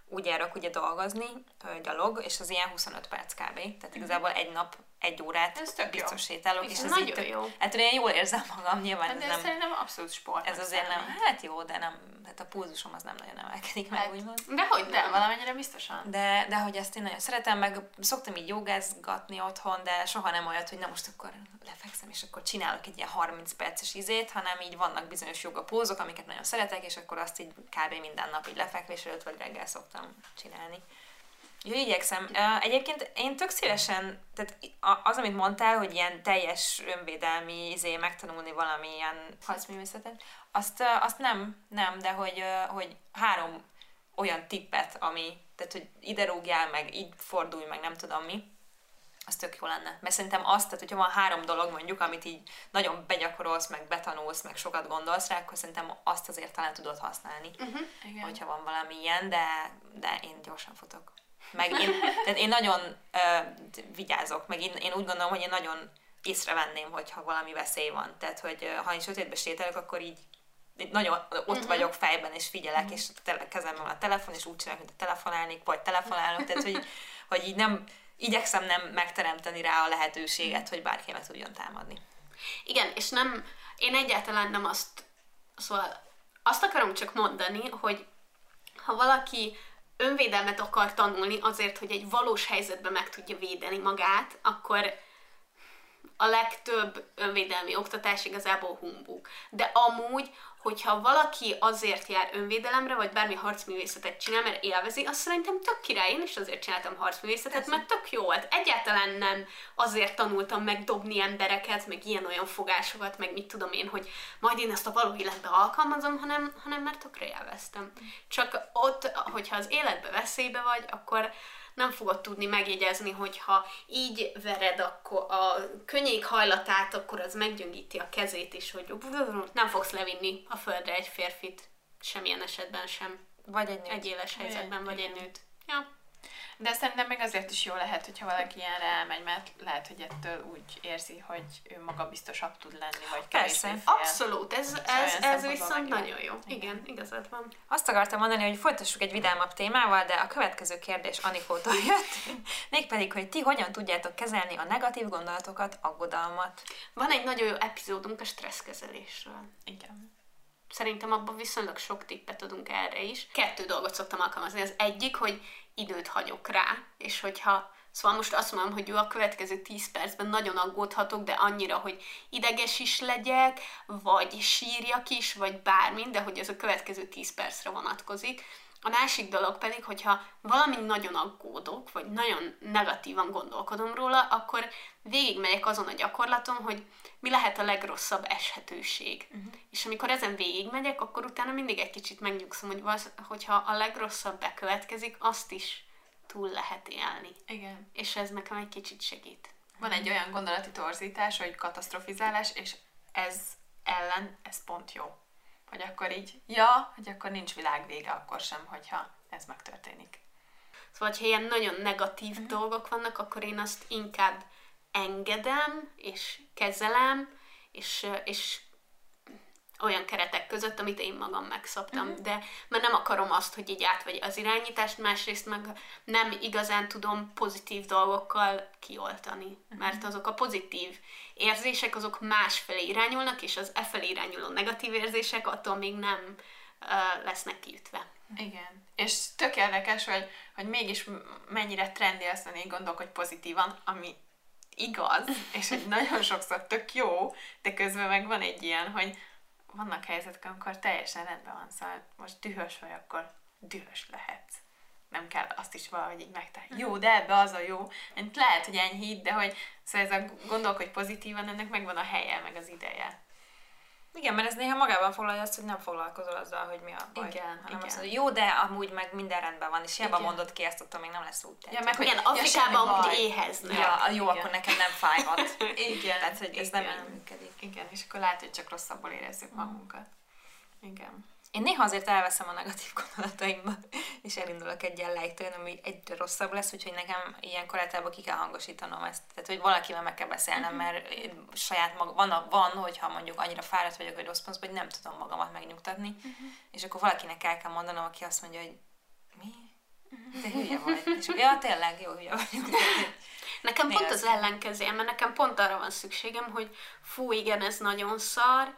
úgy járok ugye dolgozni, ö, gyalog, és az ilyen 25 perc kb. Tehát igazából egy nap, egy órát Ez tök jó. biztos sétálok, és Ez nagyon így tök, jó. Hát én jól érzem magam, nyilván Hát ez nem, szerintem abszolút sport. ez azért nem, hát jó, de nem, hát a pulzusom az nem nagyon emelkedik meg, Hát, úgymond. De hogy nem? valamennyire biztosan. De, de hogy ezt én nagyon szeretem, meg szoktam így jogázgatni otthon, de soha nem olyat, hogy na most akkor lefekszem, és akkor csinálok egy ilyen 30 perces izét, hanem így vannak bizonyos jogapózok, amiket nagyon szeretek, és akkor azt így kb. minden nap így lefekvés előtt vagy reggel szoktam csinálni. Jó, igyekszem. Egyébként én tök szívesen, tehát az, amit mondtál, hogy ilyen teljes önvédelmi izé megtanulni valamilyen harcművészetet, azt, azt nem, nem, de hogy, hogy három olyan tippet, ami, tehát hogy ide rúgjál, meg így fordulj, meg nem tudom mi, az tök jó lenne. Mert szerintem azt, tehát hogyha van három dolog mondjuk, amit így nagyon begyakorolsz, meg betanulsz, meg sokat gondolsz rá, akkor szerintem azt azért talán tudod használni, Uh-huh. Igen. hogyha van valami ilyen, de, de én gyorsan futok. Meg én, tehát én nagyon ö, vigyázok, meg én, én úgy gondolom, hogy én nagyon észrevenném, hogyha valami veszély van. Tehát, hogy ha én sötétbe sétálok, akkor így nagyon ott uh-huh. vagyok fejben, és figyelek, és a tele, kezemben van a telefon, és úgy csinálok, mint a telefonálnék, vagy telefonálok, tehát, hogy, hogy így nem, igyekszem nem megteremteni rá a lehetőséget, hogy bárki meg tudjon támadni. Igen, és nem, én egyáltalán nem azt, szóval azt akarom csak mondani, hogy ha valaki önvédelmet akar tanulni azért, hogy egy valós helyzetben meg tudja védeni magát, akkor a legtöbb önvédelmi oktatás igazából humbug. De amúgy, hogyha valaki azért jár önvédelemre, vagy bármi harcművészetet csinál, mert élvezi, azt szerintem tök király. Én is azért csináltam harcművészetet, mert tök jó volt. Egyáltalán nem azért tanultam meg dobni embereket, meg ilyen-olyan fogásokat, meg mit tudom én, hogy majd én ezt a való életbe alkalmazom, hanem, hanem mert tökre élveztem. Csak ott, hogyha az életbe veszélybe vagy, akkor nem fogod tudni megjegyezni, hogy ha így vered akkor a könnyék hajlatát, akkor az meggyöngíti a kezét is, hogy nem fogsz levinni a földre egy férfit, semmilyen esetben sem. Vagy egy nőt. Egy éles helyzetben, vagy egy nőt. Ja. De szerintem még azért is jó lehet, hogyha valaki ilyenre elmegy, mert lehet, hogy ettől úgy érzi, hogy ő maga biztosabb tud lenni, vagy Persze. kevésbé fél. Abszolút, ez, Szóval ez, ez viszont meg nagyon jó. Igen, igazad van. Azt akartam mondani, hogy folytassuk egy vidámabb témával, de a következő kérdés Anikótól jött, mégpedig, hogy ti hogyan tudjátok kezelni a negatív gondolatokat, aggodalmat. Van egy nagyon jó epizódunk a stresszkezelésről. Igen. Szerintem abban viszonylag sok tippet adunk erre is. Kettő dolgot szoktam alkalmazni. Az egyik, hogy időt hagyok rá, és hogyha Szóval most azt mondom, hogy jó, a következő 10 percben nagyon aggódhatok, de annyira, hogy ideges is legyek, vagy sírjak is, vagy bármi, de hogy ez a következő 10 percre vonatkozik. A másik dolog pedig, hogyha valami nagyon aggódok, vagy nagyon negatívan gondolkodom róla, akkor végigmegyek azon a gyakorlaton, hogy mi lehet a legrosszabb eshetőség. Uh-huh. És amikor ezen végigmegyek, akkor utána mindig egy kicsit megnyugszom, hogy vaz, hogyha a legrosszabb bekövetkezik, azt is túl lehet élni. Igen. És ez nekem egy kicsit segít. Van egy olyan gondolati torzítás, hogy katasztrofizálás, és ez ellen, ez pont jó. Hogy akkor így, ja, hogy akkor nincs világ vége akkor sem, hogyha ez megtörténik. Szóval, ha ilyen nagyon negatív uh-huh. dolgok vannak, akkor én azt inkább engedem, és kezelem, és, és olyan keretek között, amit én magam megszabtam, uh-huh. de mert nem akarom azt, hogy így átvegy az irányítást, másrészt meg nem igazán tudom pozitív dolgokkal kioltani, uh-huh. mert azok a pozitív érzések, azok másfelé irányulnak, és az e felé irányuló negatív érzések attól még nem uh, lesznek kiütve. Igen. És tök érdekes, hogy, hogy mégis mennyire trendi azt mondani, gondolkodj pozitívan, ami igaz, és hogy nagyon sokszor tök jó, de közben meg van egy ilyen, hogy vannak helyzetek, amikor teljesen rendben van, szóval most dühös vagy, akkor dühös lehetsz. Nem kell azt is valahogy így megtalálni. Jó, de ebbe az a jó. Lehet, hogy enyhít, de hogy szóval ez a gondolkodj pozitívan, ennek megvan a helye, meg az ideje. Igen, mert ez néha magában foglalja azt, hogy nem foglalkozol azzal, hogy mi a baj. Igen, hanem igen. Azt mondod, jó, de amúgy meg minden rendben van, és hiába mondod ki ezt, attól még nem lesz úgy. Ja, meg hogy igen, Afrikában ja, amúgy éheznek. Ja, jó, igen. akkor nekem nem fájhat. igen. Tehát, hogy ez igen. nem így működik. Igen, és akkor lehet, hogy csak rosszabbul érezzük magunkat. Igen. Én néha azért elveszem a negatív gondolataimba, és elindulok egy ilyen lejtőn, ami egyre rosszabb lesz, úgyhogy nekem ilyenkor általában ki kell hangosítanom ezt. Tehát, hogy valakivel meg kell beszélnem, mhm. mert saját maga, van, van, hogyha mondjuk annyira fáradt vagyok, hogy rossz pontban, hogy nem tudom magamat megnyugtatni, uh-huh. és akkor valakinek el kell mondanom, aki azt mondja, hogy mi? Te hülye vagy. És ja, tényleg jó hülye vagyok. Nekem pont az ellenkező, mert nekem pont arra van szükségem, hogy fú, igen, ez nagyon szar,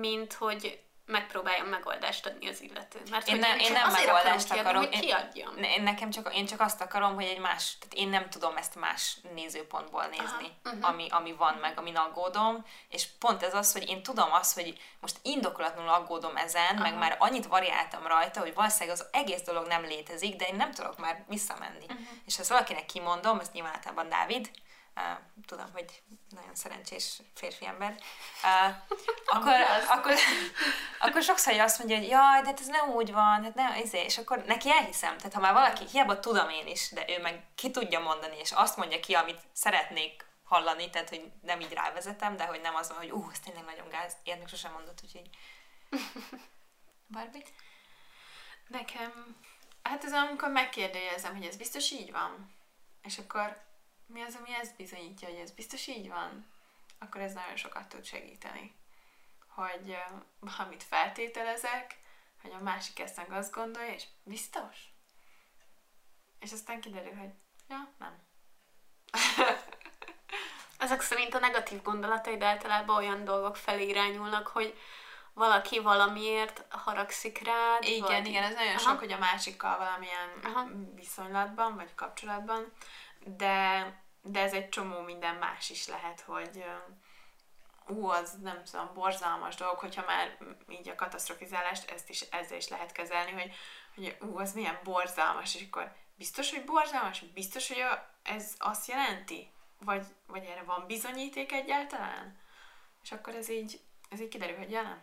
mint hogy megpróbáljon megoldást adni az illető. Mert én, nem, én nem megoldást akarom, hogy kiadjam. Én, én, nekem csak, én csak azt akarom, hogy egy más, tehát én nem tudom ezt más nézőpontból nézni, Aha, uh-huh. ami, ami van meg, amin aggódom, és pont ez az, hogy én tudom azt, hogy most indokolatlanul aggódom ezen, Aha. meg már annyit variáltam rajta, hogy valószínűleg az egész dolog nem létezik, de én nem tudok már visszamenni. Uh-huh. És ha ezt valakinek kimondom, ez nyilván általában Dávid, tudom, hogy nagyon szerencsés férfi ember, akkor, akkor, akkor sokszor azt mondja, hogy jaj, de hát ez nem úgy van, hát nem, izé, és akkor neki elhiszem. Tehát ha már valaki, hiába tudom én is, de ő meg ki tudja mondani, és azt mondja ki, amit szeretnék hallani, tehát hogy nem így rávezetem, de hogy nem az van, hogy ú, ez tényleg nagyon gáz, ilyet sosem mondott, úgyhogy... Barbie? Nekem, hát ez amikor megkérdezem, hogy ez biztos így van, és akkor mi az, ami ezt bizonyítja, hogy ez biztos így van, akkor ez nagyon sokat tud segíteni. Hogy uh, amit feltételezek, hogy a másik ezt meg azt gondolja, és biztos? És aztán kiderül, hogy ja, nem. Ezek szerint a negatív gondolataid általában olyan dolgok felé irányulnak, hogy valaki valamiért haragszik rád. Igen, vagy... igen, ez nagyon Aha. sok, hogy a másikkal valamilyen Aha. viszonylatban, vagy kapcsolatban, de de ez egy csomó minden más is lehet, hogy ú, az nem tudom, borzalmas dolog, hogyha már így a katasztrofizálást ezt is, ezzel is lehet kezelni, hogy, hogy ú, az milyen borzalmas, és akkor biztos, hogy borzalmas? Biztos, hogy a, ez azt jelenti? Vagy, vagy erre van bizonyíték egyáltalán? És akkor ez így, ez így kiderül, hogy jelen.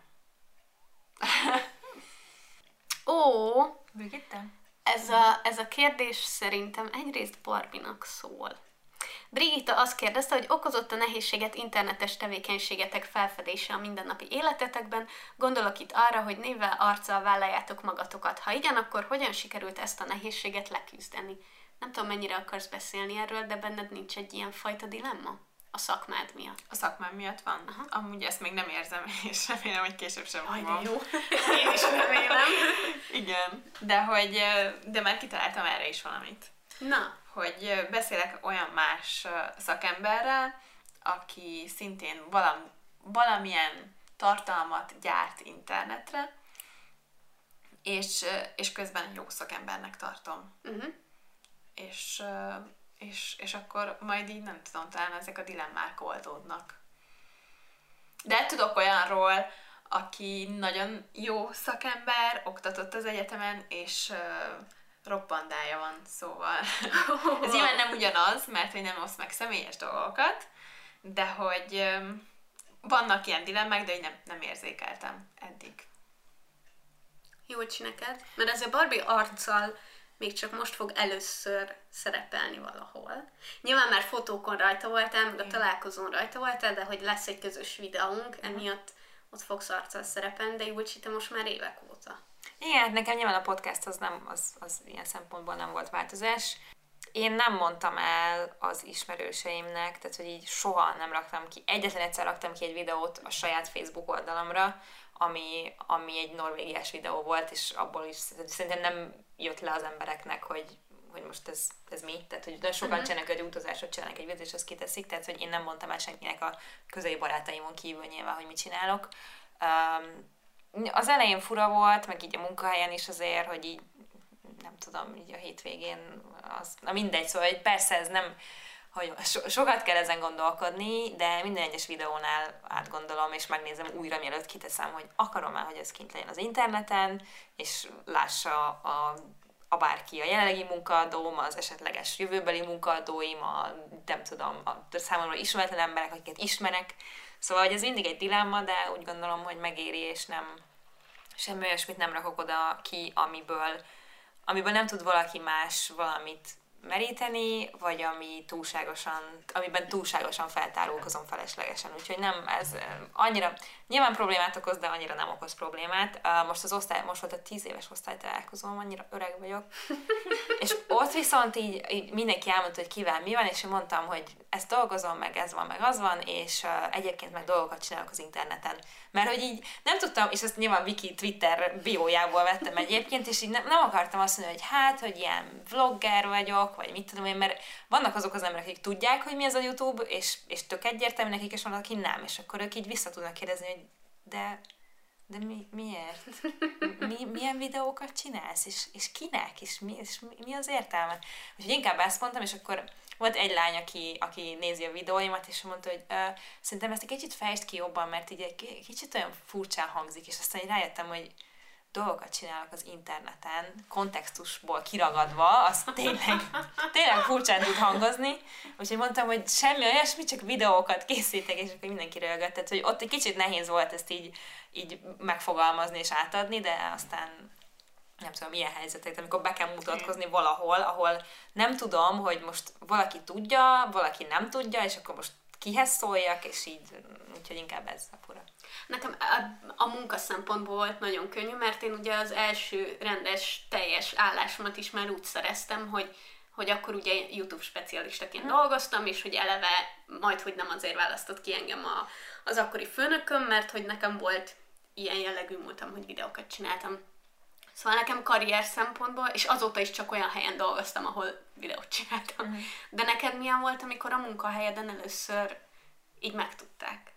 Ó, Brigitte? Ez a, ez a kérdés szerintem egyrészt Barbinak szól. Brigitta azt kérdezte, hogy okozott a nehézséget internetes tevékenységetek felfedése a mindennapi életetekben. Gondolok itt arra, hogy névvel, arccal vállaljátok magatokat. Ha igen, akkor hogyan sikerült ezt a nehézséget leküzdeni? Nem tudom, mennyire akarsz beszélni erről, de benned nincs egy ilyen fajta dilemma? A szakmád miatt. A szakmám miatt van. Aha. Amúgy ezt még nem érzem, és remélem, hogy később sem Aj, de jó. Én is remélem. Igen. De hogy, de már kitaláltam erre is valamit. Na hogy beszélek olyan más szakemberrel, aki szintén valam, valamilyen tartalmat gyárt internetre, és, és közben jó szakembernek tartom. Uh-huh. És, és, és akkor majd így nem tudom, talán ezek a dilemmák oldódnak. De tudok olyanról, aki nagyon jó szakember, oktatott az egyetemen, és roppandája van, szóval ez nyilván nem ugyanaz, mert hogy nem oszt meg személyes dolgokat, de hogy vannak ilyen dilemmák, de én nem, nem érzékeltem eddig. Jó hogy neked, mert ez a Barbie arccal még csak most fog először szerepelni valahol. Nyilván már fotókon rajta voltál, meg a találkozón rajta voltál, de hogy lesz egy közös videónk, emiatt ott fogsz arccal szerepelni, de Júlcsi, te most már évek. Igen, hát nekem nyilván a podcast az, nem, az, az ilyen szempontból nem volt változás. Én nem mondtam el az ismerőseimnek, tehát hogy így soha nem raktam ki. Egyetlen egyszer raktam ki egy videót a saját Facebook oldalamra, ami, ami egy norvégiás videó volt, és abból is szerintem nem jött le az embereknek, hogy, hogy most ez, ez mi. Tehát, hogy nagyon sokan uh-huh. csinálnak egy utazásot, csinálnak egy videót, és azt kiteszik, tehát, hogy én nem mondtam el senkinek a közeli barátaimon kívül nyilván, hogy mit csinálok. Um, az elején fura volt, meg így a munkahelyen is azért, hogy így nem tudom, így a hétvégén, az, na mindegy, szóval hogy persze ez nem, hogy so, sokat kell ezen gondolkodni, de minden egyes videónál átgondolom, és megnézem újra, mielőtt kiteszem, hogy akarom el, hogy ez kint legyen az interneten, és lássa a, a bárki a jelenlegi munkaadóm, az esetleges jövőbeli munkaadóim, a nem tudom, a számomra ismeretlen emberek, akiket ismerek. Szóval, hogy ez mindig egy dilemma, de úgy gondolom, hogy megéri, és nem semmi olyasmit nem rakok oda ki, amiből, amiből nem tud valaki más valamit meríteni, vagy ami túlságosan, amiben túlságosan feltárulkozom feleslegesen. Úgyhogy nem, ez annyira, nyilván problémát okoz, de annyira nem okoz problémát. Most az osztály, most volt a tíz éves osztálytalálkozóm, annyira öreg vagyok. és ott viszont így, így mindenki elmondta, hogy kivel mi van, és én mondtam, hogy ezt dolgozom, meg ez van, meg az van, és uh, egyébként meg dolgokat csinálok az interneten. Mert hogy így nem tudtam, és ezt nyilván Viki Twitter biójából vettem egyébként, és így nem, nem akartam azt mondani, hogy hát, hogy ilyen vlogger vagyok, vagy mit tudom én, mert vannak azok az emberek, akik tudják, hogy mi az a YouTube, és, és tök egyértelmű nekik, és vannak, aki nem, és akkor ők így vissza tudnak kérdezni, hogy de de mi, miért? Mi, milyen videókat csinálsz? És, és kinek? És mi, és mi, az értelme? Úgyhogy inkább ezt mondtam, és akkor volt egy lány, aki, aki nézi a videóimat, és mondta, hogy szerintem ezt egy kicsit fejtsd ki jobban, mert így egy kicsit olyan furcsán hangzik, és aztán így rájöttem, hogy dolgokat csinálok az interneten, kontextusból kiragadva, az tényleg, tényleg furcsán tud hangozni. Úgyhogy mondtam, hogy semmi olyasmi, csak videókat készítek, és akkor mindenki. Tehát, hogy ott egy kicsit nehéz volt ezt így, így megfogalmazni és átadni, de aztán nem tudom, milyen helyzetek, amikor be kell mutatkozni valahol, ahol nem tudom, hogy most valaki tudja, valaki nem tudja, és akkor most kihez szóljak, és így, úgyhogy inkább ez a fura. Nekem a, a munka szempontból volt nagyon könnyű, mert én ugye az első rendes, teljes állásomat is már úgy szereztem, hogy hogy akkor ugye YouTube specialistaként hmm. dolgoztam, és hogy eleve majd, hogy nem azért választott ki engem a, az akkori főnököm, mert hogy nekem volt ilyen jellegű múltam, hogy videókat csináltam. Szóval nekem karrier szempontból, és azóta is csak olyan helyen dolgoztam, ahol videót csináltam. Mm. De neked milyen volt, amikor a munkahelyeden először így megtudták?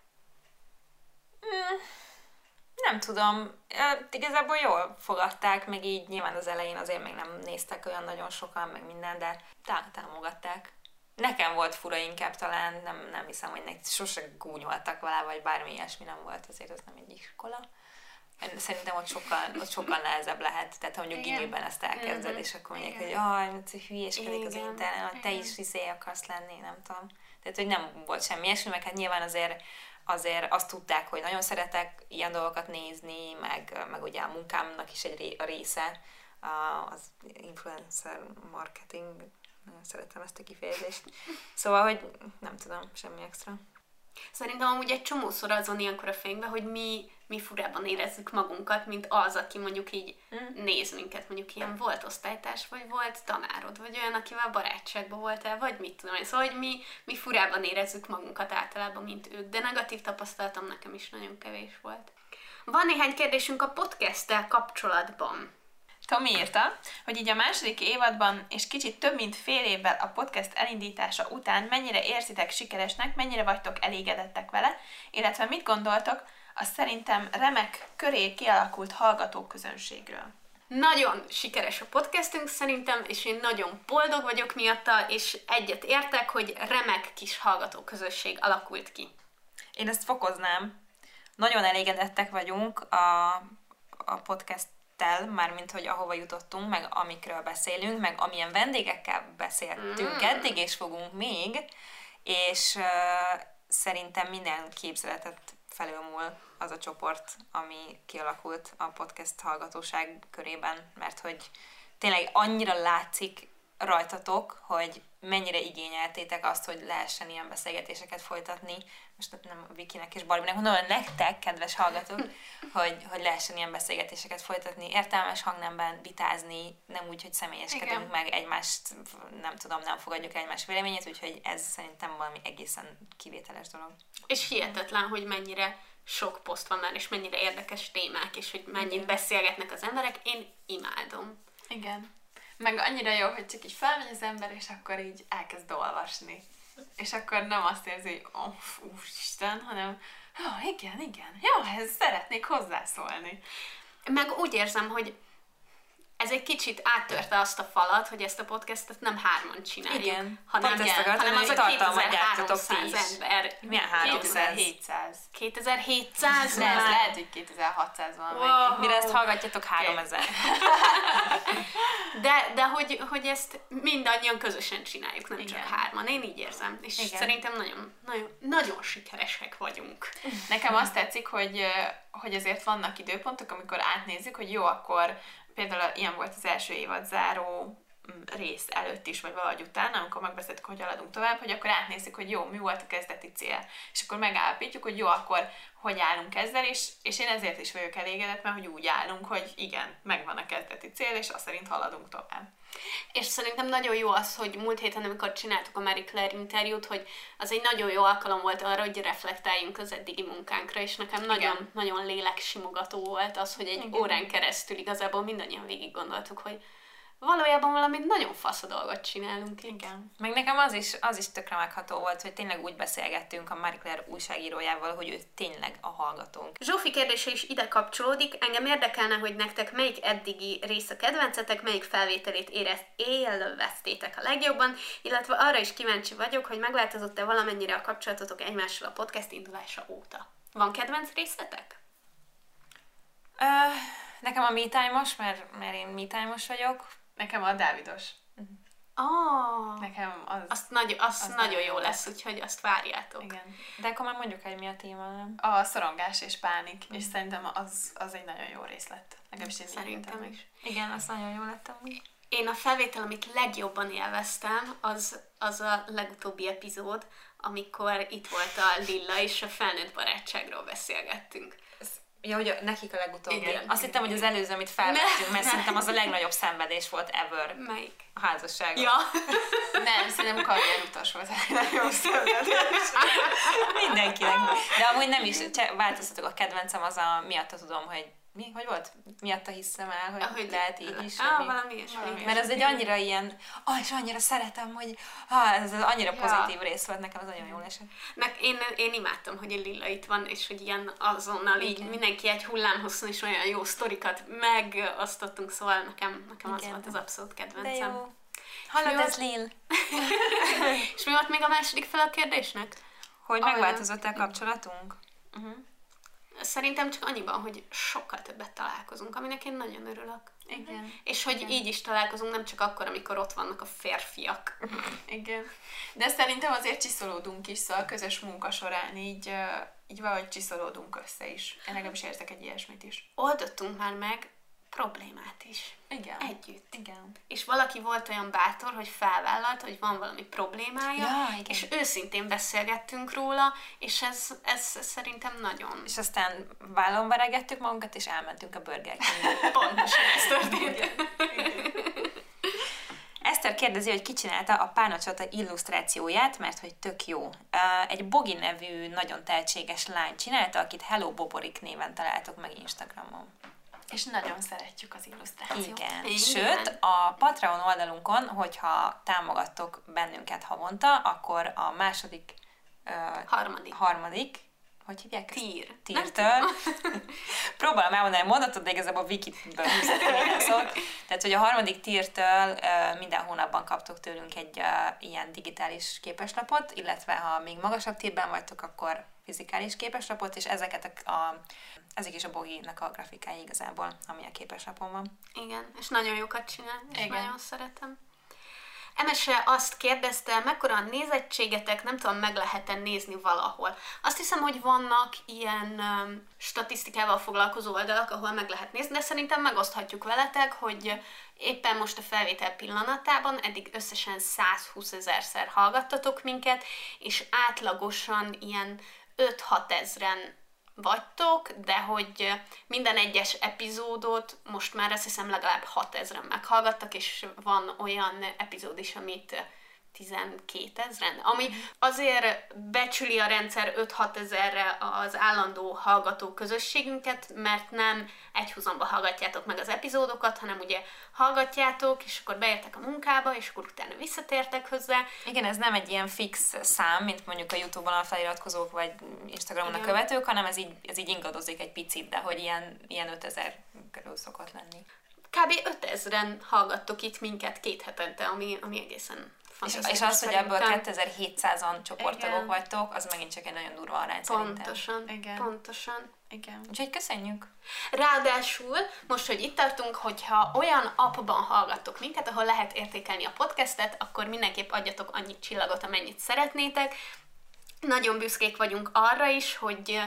Nem tudom. Igazából jól fogadták, meg így nyilván az elején azért még nem néztek olyan nagyon sokan, meg minden, de támogatták. Nekem volt fura inkább talán, nem, nem hiszem, hogy nek sose gúnyoltak vele, vagy bármi ilyesmi nem volt, azért az nem egy iskola. Szerintem ott sokkal, ott sokkal nehezebb lehet. Tehát ha mondjuk gimiben ezt elkezded, mm-hmm. és akkor mondják, hogy jaj, hülyéskedik az internet, te is vizé akarsz lenni, nem tudom. Tehát, hogy nem volt semmi ilyesmi, meg hát nyilván azért azért azt tudták, hogy nagyon szeretek ilyen dolgokat nézni, meg, meg ugye a munkámnak is egy része az influencer marketing, nagyon szeretem ezt a kifejezést. Szóval, hogy nem tudom, semmi extra. Szerintem amúgy egy csomószor azon ilyenkor a fényben, hogy mi, mi furában érezzük magunkat, mint az, aki mondjuk így mm. néz minket, mondjuk ilyen volt osztálytárs, vagy volt tanárod, vagy olyan, akivel barátságban voltál, vagy mit tudom én. Szóval, hogy mi, mi furában érezzük magunkat általában, mint ők, de negatív tapasztalatom nekem is nagyon kevés volt. Van néhány kérdésünk a podcasttel kapcsolatban. Tomi írta, hogy így a második évadban és kicsit több mint fél évvel a podcast elindítása után mennyire érzitek sikeresnek, mennyire vagytok elégedettek vele, illetve mit gondoltok a szerintem remek köré kialakult hallgatóközönségről. Nagyon sikeres a podcastünk szerintem, és én nagyon boldog vagyok miatta, és egyet értek, hogy remek kis hallgatóközösség alakult ki. Én ezt fokoznám. Nagyon elégedettek vagyunk a, a podcast tel, mármint hogy ahova jutottunk, meg amikről beszélünk, meg amilyen vendégekkel beszéltünk mm. eddig, és fogunk még, és uh, szerintem minden képzeletet felülmúl az a csoport, ami kialakult a podcast hallgatóság körében, mert hogy tényleg annyira látszik rajtatok, hogy mennyire igényeltétek azt, hogy lehessen ilyen beszélgetéseket folytatni. Most nem a Vikinek és Barbinek, mondom, hogy nektek, kedves hallgatók, hogy, hogy lehessen ilyen beszélgetéseket folytatni, értelmes hangnemben vitázni, nem úgy, hogy személyeskedünk Igen. meg egymást, nem tudom, nem fogadjuk egymás véleményét, úgyhogy ez szerintem valami egészen kivételes dolog. És hihetetlen, hogy mennyire sok poszt van már, és mennyire érdekes témák, és hogy mennyit beszélgetnek az emberek. Én imádom. Igen. Meg annyira jó, hogy csak így felmegy az ember, és akkor így elkezd olvasni. És akkor nem azt érzi, hogy oh, úristen, hanem jó, igen, igen, jó, ez szeretnék hozzászólni. Meg úgy érzem, hogy ez egy kicsit áttörte azt a falat, hogy ezt a podcastet nem hárman csináljuk, Igen. hanem, Pont ezt akartam, hanem az a tartalmat gyártotok ti 2300 is. ember. Milyen 300? 2700. 2700 De ez lehet, hogy 2600 van Wow. Mire ezt hallgatjátok, 3000. De, de hogy, hogy ezt mindannyian közösen csináljuk, nem Igen. csak hárman. Én így érzem. És Igen. szerintem nagyon, nagyon, nagyon sikeresek vagyunk. Nekem azt tetszik, hogy, hogy azért vannak időpontok, amikor átnézzük, hogy jó, akkor például ilyen volt az első évad záró rész előtt is, vagy valahogy utána, amikor megbeszéltük, hogy haladunk tovább, hogy akkor átnézzük, hogy jó, mi volt a kezdeti cél. És akkor megállapítjuk, hogy jó, akkor hogy állunk ezzel, és, és én ezért is vagyok elégedett, mert hogy úgy állunk, hogy igen, megvan a kezdeti cél, és azt szerint haladunk tovább. És szerintem nagyon jó az, hogy múlt héten, amikor csináltuk a Marie Claire interjút, hogy az egy nagyon jó alkalom volt arra, hogy reflektáljunk az eddigi munkánkra, és nekem nagyon, nagyon léleksimogató volt az, hogy egy Igen. órán keresztül igazából mindannyian végig gondoltuk, hogy valójában valami nagyon fasz a dolgot csinálunk. itt. Igen. Meg nekem az is, az is tökre megható volt, hogy tényleg úgy beszélgettünk a Marie Claire újságírójával, hogy ő tényleg a hallgatónk. Zsófi kérdése is ide kapcsolódik. Engem érdekelne, hogy nektek melyik eddigi rész a kedvencetek, melyik felvételét érez, élveztétek a legjobban, illetve arra is kíváncsi vagyok, hogy megváltozott-e valamennyire a kapcsolatotok egymással a podcast indulása óta. Van kedvenc részletek? Ö, nekem a me time-os, mert, mert én me time-os vagyok. Nekem a Dávidos. Ah, Nekem az... azt nagy, az, az nagyon jó jó lesz, úgyhogy azt várjátok. Igen. De akkor már mondjuk el, mi a téma, nem? A szorongás és pánik, és szerintem az, az egy nagyon jó rész lett. Legalábbis én Szerintem is. Igen, az nagyon jó lett amúgy. Én a felvétel, amit legjobban élveztem, az, az a legutóbbi epizód, amikor itt volt a Lilla, és a felnőtt barátságról beszélgettünk. Ja, hogy a- nekik a legutóbbi. Igen. Igen. Azt hittem, hogy az előző, amit felvettünk, mert szerintem az a legnagyobb szenvedés volt ever Melyik? a házasságon. Ja, Nem, szerintem karrierutas volt a nagyon szenvedés. Mindenkinek. De amúgy nem is, változtatok a kedvencem, az a miatta tudom, hogy mi, hogy volt? Miatta hiszem el, hogy ahogy lehet így is. Vagy mi. valami ilyesmi. Mert az egy annyira ilyen, ah, és annyira szeretem, hogy ah, ez az annyira Ja. pozitív rész volt, nekem az nagyon jól esett. Nek, én, én imádtam, hogy a Lilla itt van, és hogy ilyen azonnal így Igen. mindenki egy hullámhosszon és olyan jó sztorikat megosztottunk, szóval nekem, nekem az Igen. volt az abszolút De kedvencem. jó. Hallod, ez Lil? És mi volt még a második fel a kérdésnek? Hogy megváltozott a kapcsolatunk? Szerintem csak annyiban, hogy sokkal többet találkozunk, aminek én nagyon örülök. Igen. És hogy így is találkozunk, nem csak akkor, amikor ott vannak a férfiak. Igen. De szerintem azért csiszolódunk is, szóval a közös munka során így, így valahogy csiszolódunk össze is. Én legalábbis érzek egy ilyesmit is. Oldottunk már meg problémát is. Igen. Együtt. Igen. És valaki volt olyan bátor, hogy felvállalt, hogy van valami problémája, Ja, igen. és őszintén beszélgettünk róla, és ez, ez szerintem nagyon És aztán vállon veregettük magunkat, és elmentünk a Burger pontosan ez történt. Eszter kérdezi, hogy ki csinálta a párnacsata illusztrációját, mert hogy tök jó. Egy Bogi nevű, nagyon tehetséges lány csinálta, akit Hello Boborik néven találtok meg Instagramon. És nagyon szeretjük az illusztrációt. Igen. Igen. Sőt, a Patreon oldalunkon, hogyha támogattok bennünket havonta, akkor a második, uh, Harmadik. harmadik, hogy hívják ezt? Tír. Tírtől. Próbálom elmondani a mondatot, de igazából Wikiből ki minden szót. Tehát, hogy a harmadik tírtől minden hónapban kaptok tőlünk egy ilyen digitális képeslapot, illetve ha még magasabb tírben vagytok, akkor fizikális képeslapot, és ezeket a, a ezek is a Boginak a grafikái igazából, ami a képeslapon van. Igen, és nagyon jókat csinál, és Igen. nagyon szeretem. Emese azt kérdezte, mekkora a nézettségetek, nem tudom, meg lehet-e nézni valahol. Azt hiszem, hogy vannak ilyen um, statisztikával foglalkozó oldalak, ahol meg lehet nézni, de szerintem megoszthatjuk veletek, hogy éppen most a felvétel pillanatában eddig összesen 120 ezerszer hallgattatok minket, és átlagosan ilyen 5-6 ezren vagytok, de hogy minden egyes epizódot most már azt hiszem legalább 6000-en meghallgattak, és van olyan epizód is, amit 12 ezeren, ami azért becsüli a rendszer 5-6 ezerre az állandó hallgató közösségünket, mert nem egyhuzamba hallgatjátok meg az epizódokat, hanem ugye hallgatjátok, és akkor beértek a munkába, és akkor utána visszatértek hozzá. Igen, ez nem egy ilyen fix szám, mint mondjuk a Youtube-on a feliratkozók, vagy Instagramon a Igen. követők, hanem ez így, ez így ingadozik egy picit, de hogy ilyen, ilyen 5000 körül szokott lenni. Kb. 5000-en hallgattok itt minket két hetente, ami, ami egészen És, és az, hogy ebből szerintem. 2700-an csoporttagok Igen. vagytok, az megint csak egy nagyon durva arány szerintem. Pontosan, Igen. pontosan. Igen. Úgyhogy köszönjük! Ráadásul, most, hogy itt tartunk, hogyha olyan appban hallgattok minket, ahol lehet értékelni a podcastet, akkor mindenképp adjatok annyi csillagot, amennyit szeretnétek. Nagyon büszkék vagyunk arra is, hogy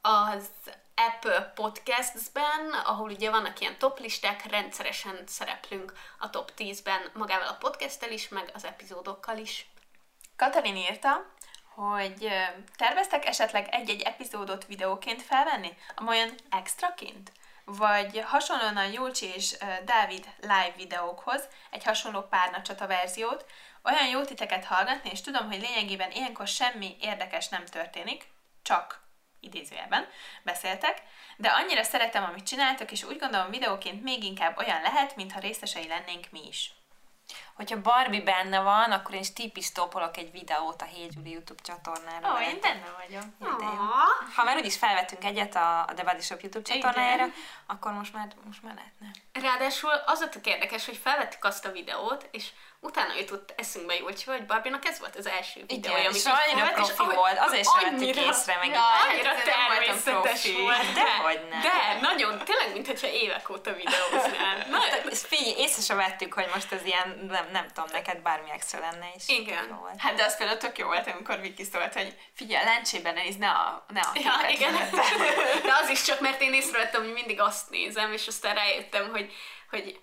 az Apple Podcasts-ben, ahol ugye vannak ilyen top listák, rendszeresen szereplünk a top 10-ben magával a podcasttel is, meg az epizódokkal is. Katalin írta, hogy terveztek esetleg egy-egy epizódot videóként felvenni, amolyan extraként? Vagy hasonlóan a Júlcsi és Dávid live videókhoz, egy hasonló párnacsata verziót, olyan jó titeket hallgatni, és tudom, hogy lényegében ilyenkor semmi érdekes nem történik, csak idézőjelben beszéltek, de annyira szeretem, amit csináltok, és úgy gondolom videóként még inkább olyan lehet, mintha részesei lennénk mi is. Hogyha Barbie benne van, akkor én is tipisztopolok egy videót a Hey Julie YouTube csatornára. veletek. benne vagyok. Ha már úgyis felvettünk egyet a, a The Body Shop YouTube Igen. csatornájára, akkor most már, most már lehetne. Ráadásul az a tök érdekes, hogy felvettük azt a videót, és utána jutott eszünkbe Júlcsi, hogy Barbinak ez volt az első videója, Igen, amit és annyira és profi ahogy- volt, azért sem vettük annyira- észre, meg Ja, Annyira Hát, természetes profi. volt. Dehogy nem. De, nagyon, tényleg, mintha évek óta videóznál. Na, Ezt figyelj, észre sem vettük, hogy most ez ilyen, nem, nem tudom, neked bármi extra lenne is. Igen. Jó volt. Hát de az például tök jó volt, amikor Viki szólt, hogy figyelj, lencsében nézd, ne a, ne a Ja, igen. De az is csak, mert én észrevettem, hogy mindig azt nézem, és aztán rájöttem, hogy, hogy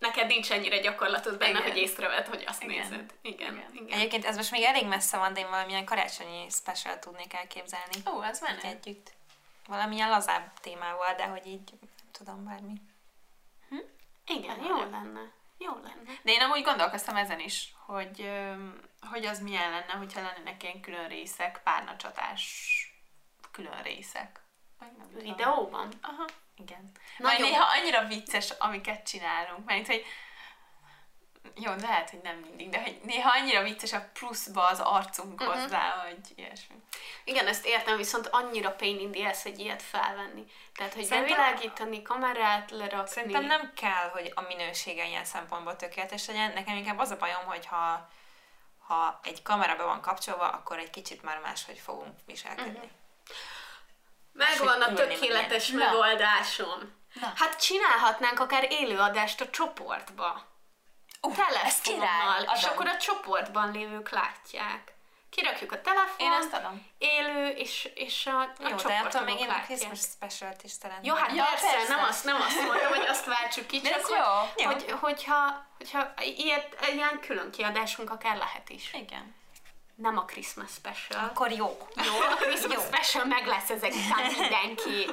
neked nincs ennyire gyakorlatod benne, Igen. hogy észrevedd, hogy azt Igen. nézed. Igen, Igen. igen. Egyébként ez most még elég messze van, de én valamilyen karácsonyi special tudnék elképzelni. Ó, az menő. együtt. Valamilyen lazább témával, de hogy így, nem tudom, bármi. Igen, jó lenne. Jó lenne. De én amúgy gondolkoztam ezen is, hogy, hogy az milyen lenne, hogyha lennének ilyen külön részek, párnacsatás külön részek. Vagy nem. Videóban? Aha, igen. Nagyon- Majd néha annyira vicces, amiket csinálunk, mert hogy jó, lehet, hogy nem mindig, de hogy néha annyira vicces a pluszba az arcunk Mhm. hozzá, hogy ilyesmi. Igen, ezt értem, viszont annyira pain in the ass egy ilyet felvenni. Tehát, hogy Szerintem- bevilágítani, kamerát lerakni. Szerintem nem kell, hogy a minősége ilyen szempontból tökéletes legyen. Nekem inkább az a bajom, hogy ha, ha egy kamera be van kapcsolva, akkor egy kicsit már máshogy fogunk viselkedni. Mhm. Megvan a tökéletes ilyen. megoldásom. Na. Hát csinálhatnánk akár élőadást a csoportba. Uh, Telefonnal, és akkor a csoportban lévők látják. Kirakjuk a telefon, Én ezt adom. élő, és, és a, a Jó, de nem tudom, még én a. Christmas special-t is szeretném. Jó, hát Ja, persze, persze. Nem, azt, nem azt mondtam, hogy azt váltsuk ki, csak hogy. Jó. hogy, hogyha, hogyha ilyet, ilyen külön kiadásunk akár lehet is. Igen. Nem a Christmas special. Akkor jó. Jó, a Christmas special meg lesz ezek után mindenki.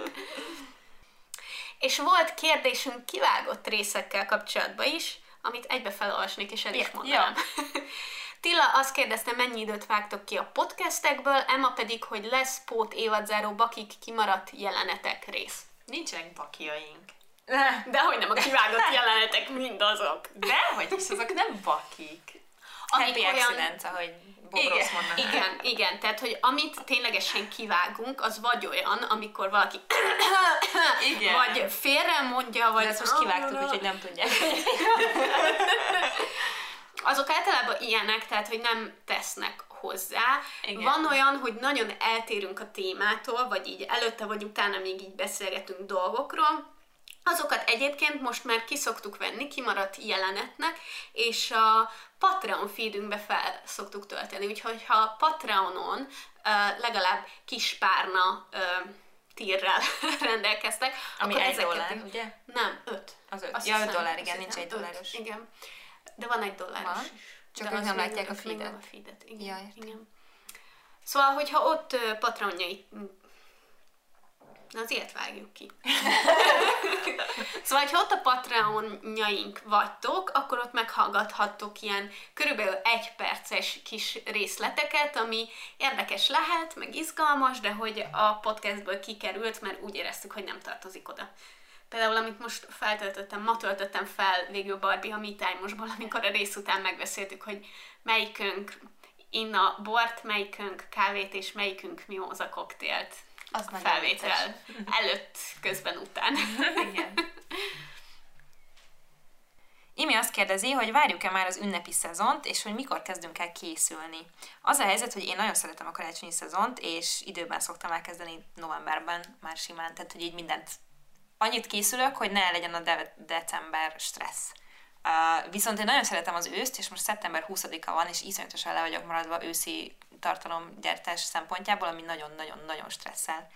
És volt kérdésünk kivágott részekkel kapcsolatban is, amit egybe felolvasnék, és el is Ja, mondanám. Tilla azt kérdezte, mennyi időt vágtok ki a podcastekből, Emma pedig, hogy lesz pót évadzáró bakik kimaradt jelenetek rész. Nincsenek bakiaink. De hogy nem a kivágott jelenetek mindazok. Dehogy is, azok nem bakik. Amik Happy olyan- accident, ahogy Bob Igen. Igen, igen, tehát, hogy amit ténylegesen kivágunk, az vagy olyan, amikor valaki Igen. vagy félre mondja, vagy... De ezt most kivágtuk, úgyhogy nem tudják. Azok általában ilyenek, tehát, hogy nem tesznek hozzá. Igen. Van olyan, hogy nagyon eltérünk a témától, vagy így előtte vagy utána még így beszélgetünk dolgokról, Azokat egyébként most már kiszoktuk venni, kimaradt jelenetnek, és a Patreon feedünkbe fel szoktuk tölteni, úgyhogy ha Patreonon legalább kis párna tírrel rendelkeztek, Ami akkor egy ezeket... dollár, ugye? Nem, öt. Az öt. Azt Ja, öt dollár, igen, nincs egy öt, dolláros. Igen. De van egy dolláros Van? is. Csak ők nem látják a feedet. a feedet. Igen, Ja, értem. igen. Szóval, hogyha ott patronjai... Na, az ilyet vágjuk ki. szóval, ha ott a patronjaink vagytok, akkor ott meghallgathattok ilyen körülbelül egy perces kis részleteket, ami érdekes lehet, meg izgalmas, de hogy a podcastből kikerült, mert úgy éreztük, hogy nem tartozik oda. Például, amit most feltöltöttem, ma töltöttem fel végül Barbie a Me Time-osból, amikor a rész után megbeszéltük, hogy melyikünk inna bort, melyikünk kávét, és melyikünk mimóza koktélt. Az felvétel előtt, közben, után. Igen. Imi azt kérdezi, hogy várjuk-e már az ünnepi szezont, és hogy mikor kezdünk el készülni. Az a helyzet, hogy én nagyon szeretem a karácsonyi szezont, és időben szoktam elkezdeni novemberben már simán, tehát hogy így mindent annyit készülök, hogy ne legyen a de- december stressz. Uh, viszont én nagyon szeretem az őszt, és most szeptember 20-a van, és iszonyatosan le vagyok maradva őszi tartalomgyártás szempontjából, ami nagyon-nagyon-nagyon stresszel.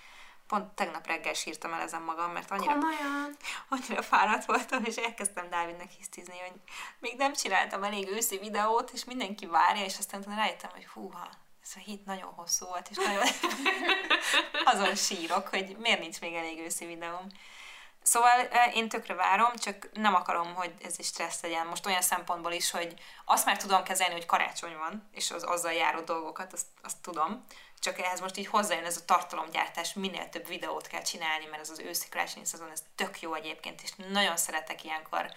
Pont tegnap reggel sírtam el ezen magam, mert annyira Komolyan. annyira fáradt voltam, és elkezdtem Dávidnek hisztizni, hogy még nem csináltam elég őszi videót, és mindenki várja, és aztán utána rájöttem, hogy húha, ez a hét nagyon hosszú volt, és nagyon azon sírok, hogy miért nincs még elég őszi videóm. Szóval eh, én tökre várom, csak nem akarom, hogy ez is stressz legyen. Most olyan szempontból is, hogy azt már tudom kezelni, hogy karácsony van, és az azzal járó dolgokat, azt, azt tudom. Csak ehhez most így hozzájön ez a tartalomgyártás, minél több videót kell csinálni, mert ez az őszi karácsonyi szezon, ez tök jó egyébként, és nagyon szeretek ilyenkor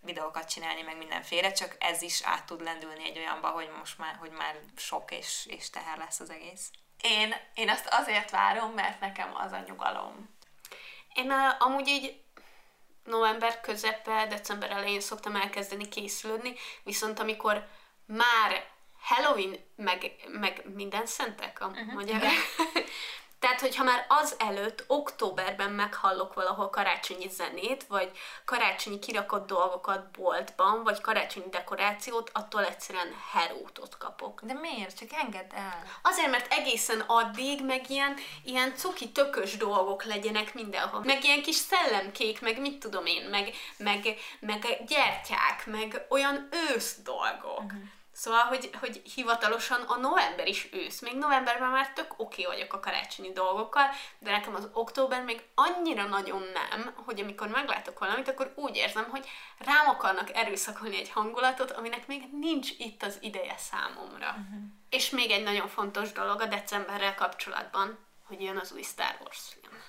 videókat csinálni, meg mindenféle, csak ez is át tud lendülni egy olyanba, hogy most már, hogy már sok és, és teher lesz az egész. Én, én azt azért várom, mert nekem az a nyugalom. Én uh, amúgy így november közepe, december elején szoktam elkezdeni készülődni, viszont amikor már Halloween, meg, meg minden szentek a uh-huh, magyar. Tehát, hogyha már az előtt, októberben meghallok valahol karácsonyi zenét, vagy karácsonyi kirakott dolgokat boltban, vagy karácsonyi dekorációt, attól egyszerűen herótot kapok. De miért? Csak engedd el. Azért, mert egészen addig meg ilyen, ilyen cuki tökös dolgok legyenek mindenhol. Meg ilyen kis szellemkék, meg mit tudom én, meg, meg, meg gyertyák, meg olyan ősz dolgok. Uh-huh. Szóval, hogy, hogy hivatalosan a november is ősz. Még novemberben már tök oké okay vagyok a karácsonyi dolgokkal, de nekem az október még annyira nagyon nem, hogy amikor meglátok valamit, akkor úgy érzem, hogy rám akarnak erőszakolni egy hangulatot, aminek még nincs itt az ideje számomra. Uh-huh. És még egy nagyon fontos dolog a decemberrel kapcsolatban, hogy jön az új Star Wars film.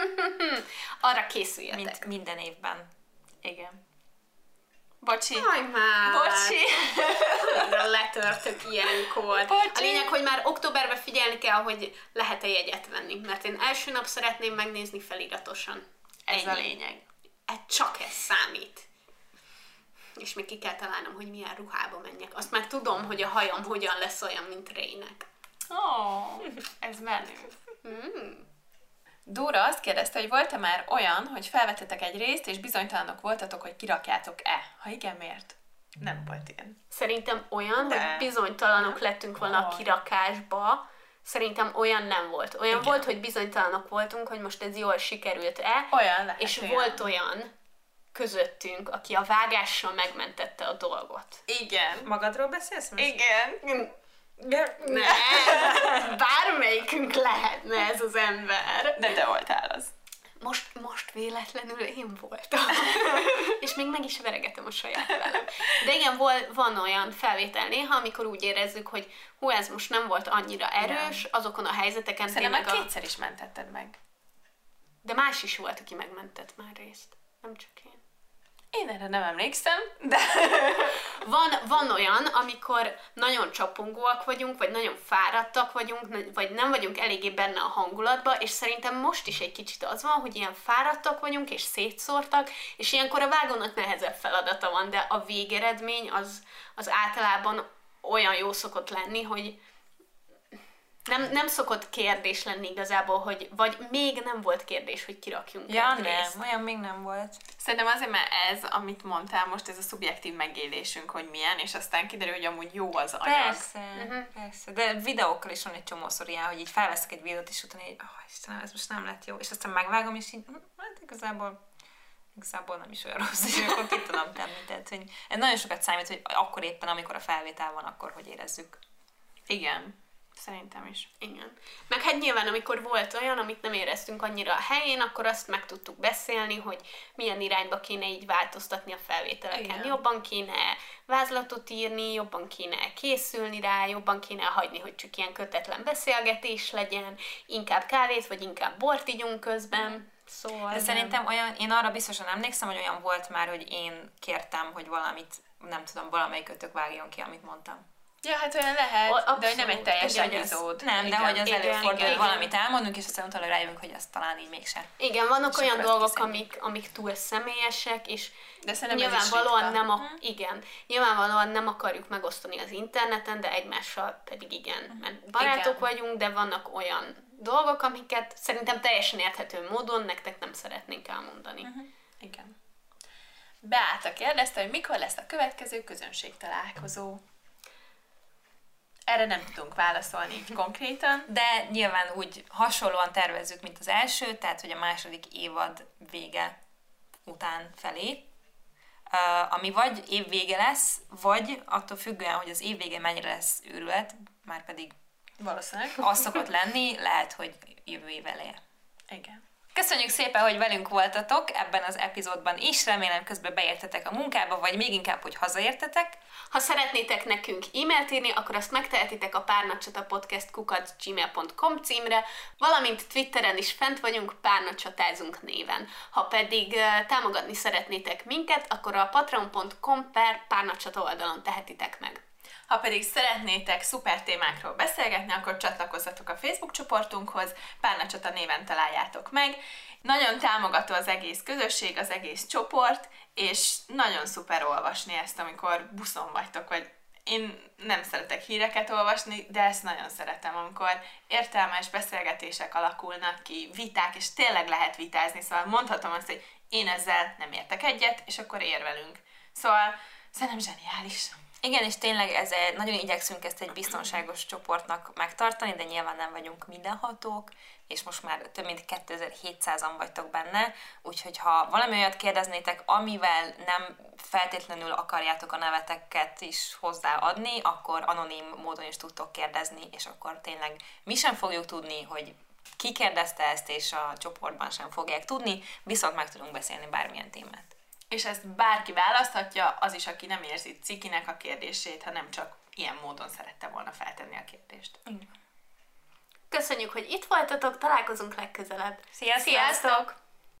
Arra készüljetek. Mint minden évben. Igen. Bocsi. Jaj már! Bocsi. Annyira letörtök ilyenkor. Bocsi. A lényeg, hogy már októberben figyelni kell, hogy lehet-e jegyet venni, mert én első nap szeretném megnézni feliratosan. Ez a lényeg. Ez csak ez számít. És még ki kell találnom, hogy milyen ruhába menjek. Azt már tudom, hogy a hajam hogyan lesz olyan, mint Rének. Ó, oh, ez menő. Mm. Dóra azt kérdezte, hogy volt-e már olyan, hogy felvettetek egy részt, és bizonytalanok voltatok, hogy kirakjátok-e? Ha igen, miért? Nem volt ilyen. Szerintem olyan, De. hogy bizonytalanok lettünk volna a kirakásba, Szerintem olyan nem volt. Olyan Igen. volt, hogy bizonytalanok voltunk, hogy most ez jól sikerült-e, Olyan lehet. és olyan. volt olyan közöttünk, aki a vágással megmentette a dolgot. Igen. Magadról beszélsz most? Igen. Nem, bármelyikünk lehetne ez az ember. De te voltál az. Most, most véletlenül én voltam. és még meg is veregetem a saját velem. De igen, vol, van olyan felvétel néha, amikor úgy érezzük, hogy hú, ez most nem volt annyira erős, azokon a helyzeteken Szerintem tényleg már a... kétszer is mentetted meg. De más is volt, aki megmentett már részt. Nem csak én. Én erre nem emlékszem, de... Van, van olyan, amikor nagyon csapongóak vagyunk, vagy nagyon fáradtak vagyunk, vagy nem vagyunk eléggé benne a hangulatba, és szerintem most is egy kicsit az van, hogy ilyen fáradtak vagyunk, és szétszórtak, és ilyenkor a vágónak nehezebb feladata van, de a végeredmény az, az általában olyan jó szokott lenni, hogy Nem, nem szokott kérdés lenni igazából, hogy vagy még nem volt kérdés, hogy kirakjunk Ja, egy nem, részt. olyan még nem volt. Szerintem azért, mert ez, amit mondtál most, ez a szubjektív megélésünk, hogy milyen, és aztán kiderül, hogy amúgy jó az anyag. Persze, uh-huh. persze. De videókkal is van egy csomószor ilyen, hogy így felveszek egy videót, és utána így, oh, Istenem, ez most nem lett jó, és aztán megvágom, és így, hm, hát igazából igazából nem is olyan rossz, és akkor ki tudom tenni. Tehát, hogy ez nagyon sokat számít, hogy akkor éppen, amikor a felvétel van, akkor hogy érezzük. Igen. Szerintem is. Igen. Meg hát nyilván, amikor volt olyan, amit nem éreztünk annyira a helyén, akkor azt meg tudtuk beszélni, hogy milyen irányba kéne így változtatni a felvételeken. Igen. Jobban kéne vázlatot írni, jobban kéne készülni rá, jobban kéne hagyni, hogy csak ilyen kötetlen beszélgetés legyen, inkább kávét, vagy inkább bort ígyunk közben. Szóval... De szerintem olyan, én arra biztosan emlékszem, hogy olyan volt már, hogy én kértem, hogy valamit, nem tudom, valamelyik ötök vágjon ki, amit mondtam. Ja, hát olyan lehet, O- de hogy nem egy abszolút. teljes Igen, epizód. Nem, de Igen. hogy az igen, előfordul, igen, valamit elmondunk, és aztán utána rájövünk, hogy azt talán így mégse. Igen, vannak olyan dolgok, amik, amik túl személyesek, és De ez nyilvánvalóan nem, a, igen, nyilvánvalóan nem akarjuk megosztani az interneten, de egymással pedig igen, mert barátok Igen. vagyunk, de vannak olyan dolgok, amiket szerintem teljesen érthető módon nektek nem szeretnénk elmondani. Igen. Beáta kérdezte, hogy mikor lesz a következő közönség találkozó. Erre nem tudunk válaszolni így konkrétan. De nyilván úgy hasonlóan tervezzük, mint az első, tehát hogy a második évad vége után felé, ami vagy év vége lesz, vagy attól függően, hogy az év vége mennyire lesz őrület, már pedig Valószínűleg. az szokott lenni, lehet, hogy jövő év eleje. Igen. Köszönjük szépen, hogy velünk voltatok ebben az epizódban is, remélem közben beértetek a munkába, vagy még inkább, hogy hazaértetek. Ha szeretnétek nekünk e-mailt írni, akkor azt megtehetitek a párnacsata podcast gmail.com címre, valamint Twitteren is fent vagyunk, párnacsatázunk néven. Ha pedig támogatni szeretnétek minket, akkor a patreon.com per párnacsata oldalon tehetitek meg. Ha pedig szeretnétek szuper témákról beszélgetni, akkor csatlakozzatok a Facebook csoportunkhoz, Párnacsata néven találjátok meg. Nagyon támogató az egész közösség, az egész csoport, és nagyon szuper olvasni ezt, amikor buszon vagytok, vagy én nem szeretek híreket olvasni, de ezt nagyon szeretem, amikor értelmes beszélgetések alakulnak ki, viták, és tényleg lehet vitázni, szóval mondhatom azt, hogy én ezzel nem értek egyet, és akkor érvelünk. Szóval szerintem zseniális. Igen, és tényleg ez egy, nagyon igyekszünk ezt egy biztonságos csoportnak megtartani, de nyilván nem vagyunk mindenhatók, és most már több mint 2700-an vagytok benne, úgyhogy ha valami olyat kérdeznétek, amivel nem feltétlenül akarjátok a neveteket is hozzáadni, akkor anonim módon is tudtok kérdezni, és akkor tényleg mi sem fogjuk tudni, hogy ki kérdezte ezt, és a csoportban sem fogják tudni, viszont meg tudunk beszélni bármilyen témát. És ezt bárki választhatja, az is, aki nem érzi cikinek a kérdését, hanem csak ilyen módon szerette volna feltenni a kérdést. Köszönjük, hogy itt voltatok, találkozunk legközelebb. Sziasztok! Sziasztok!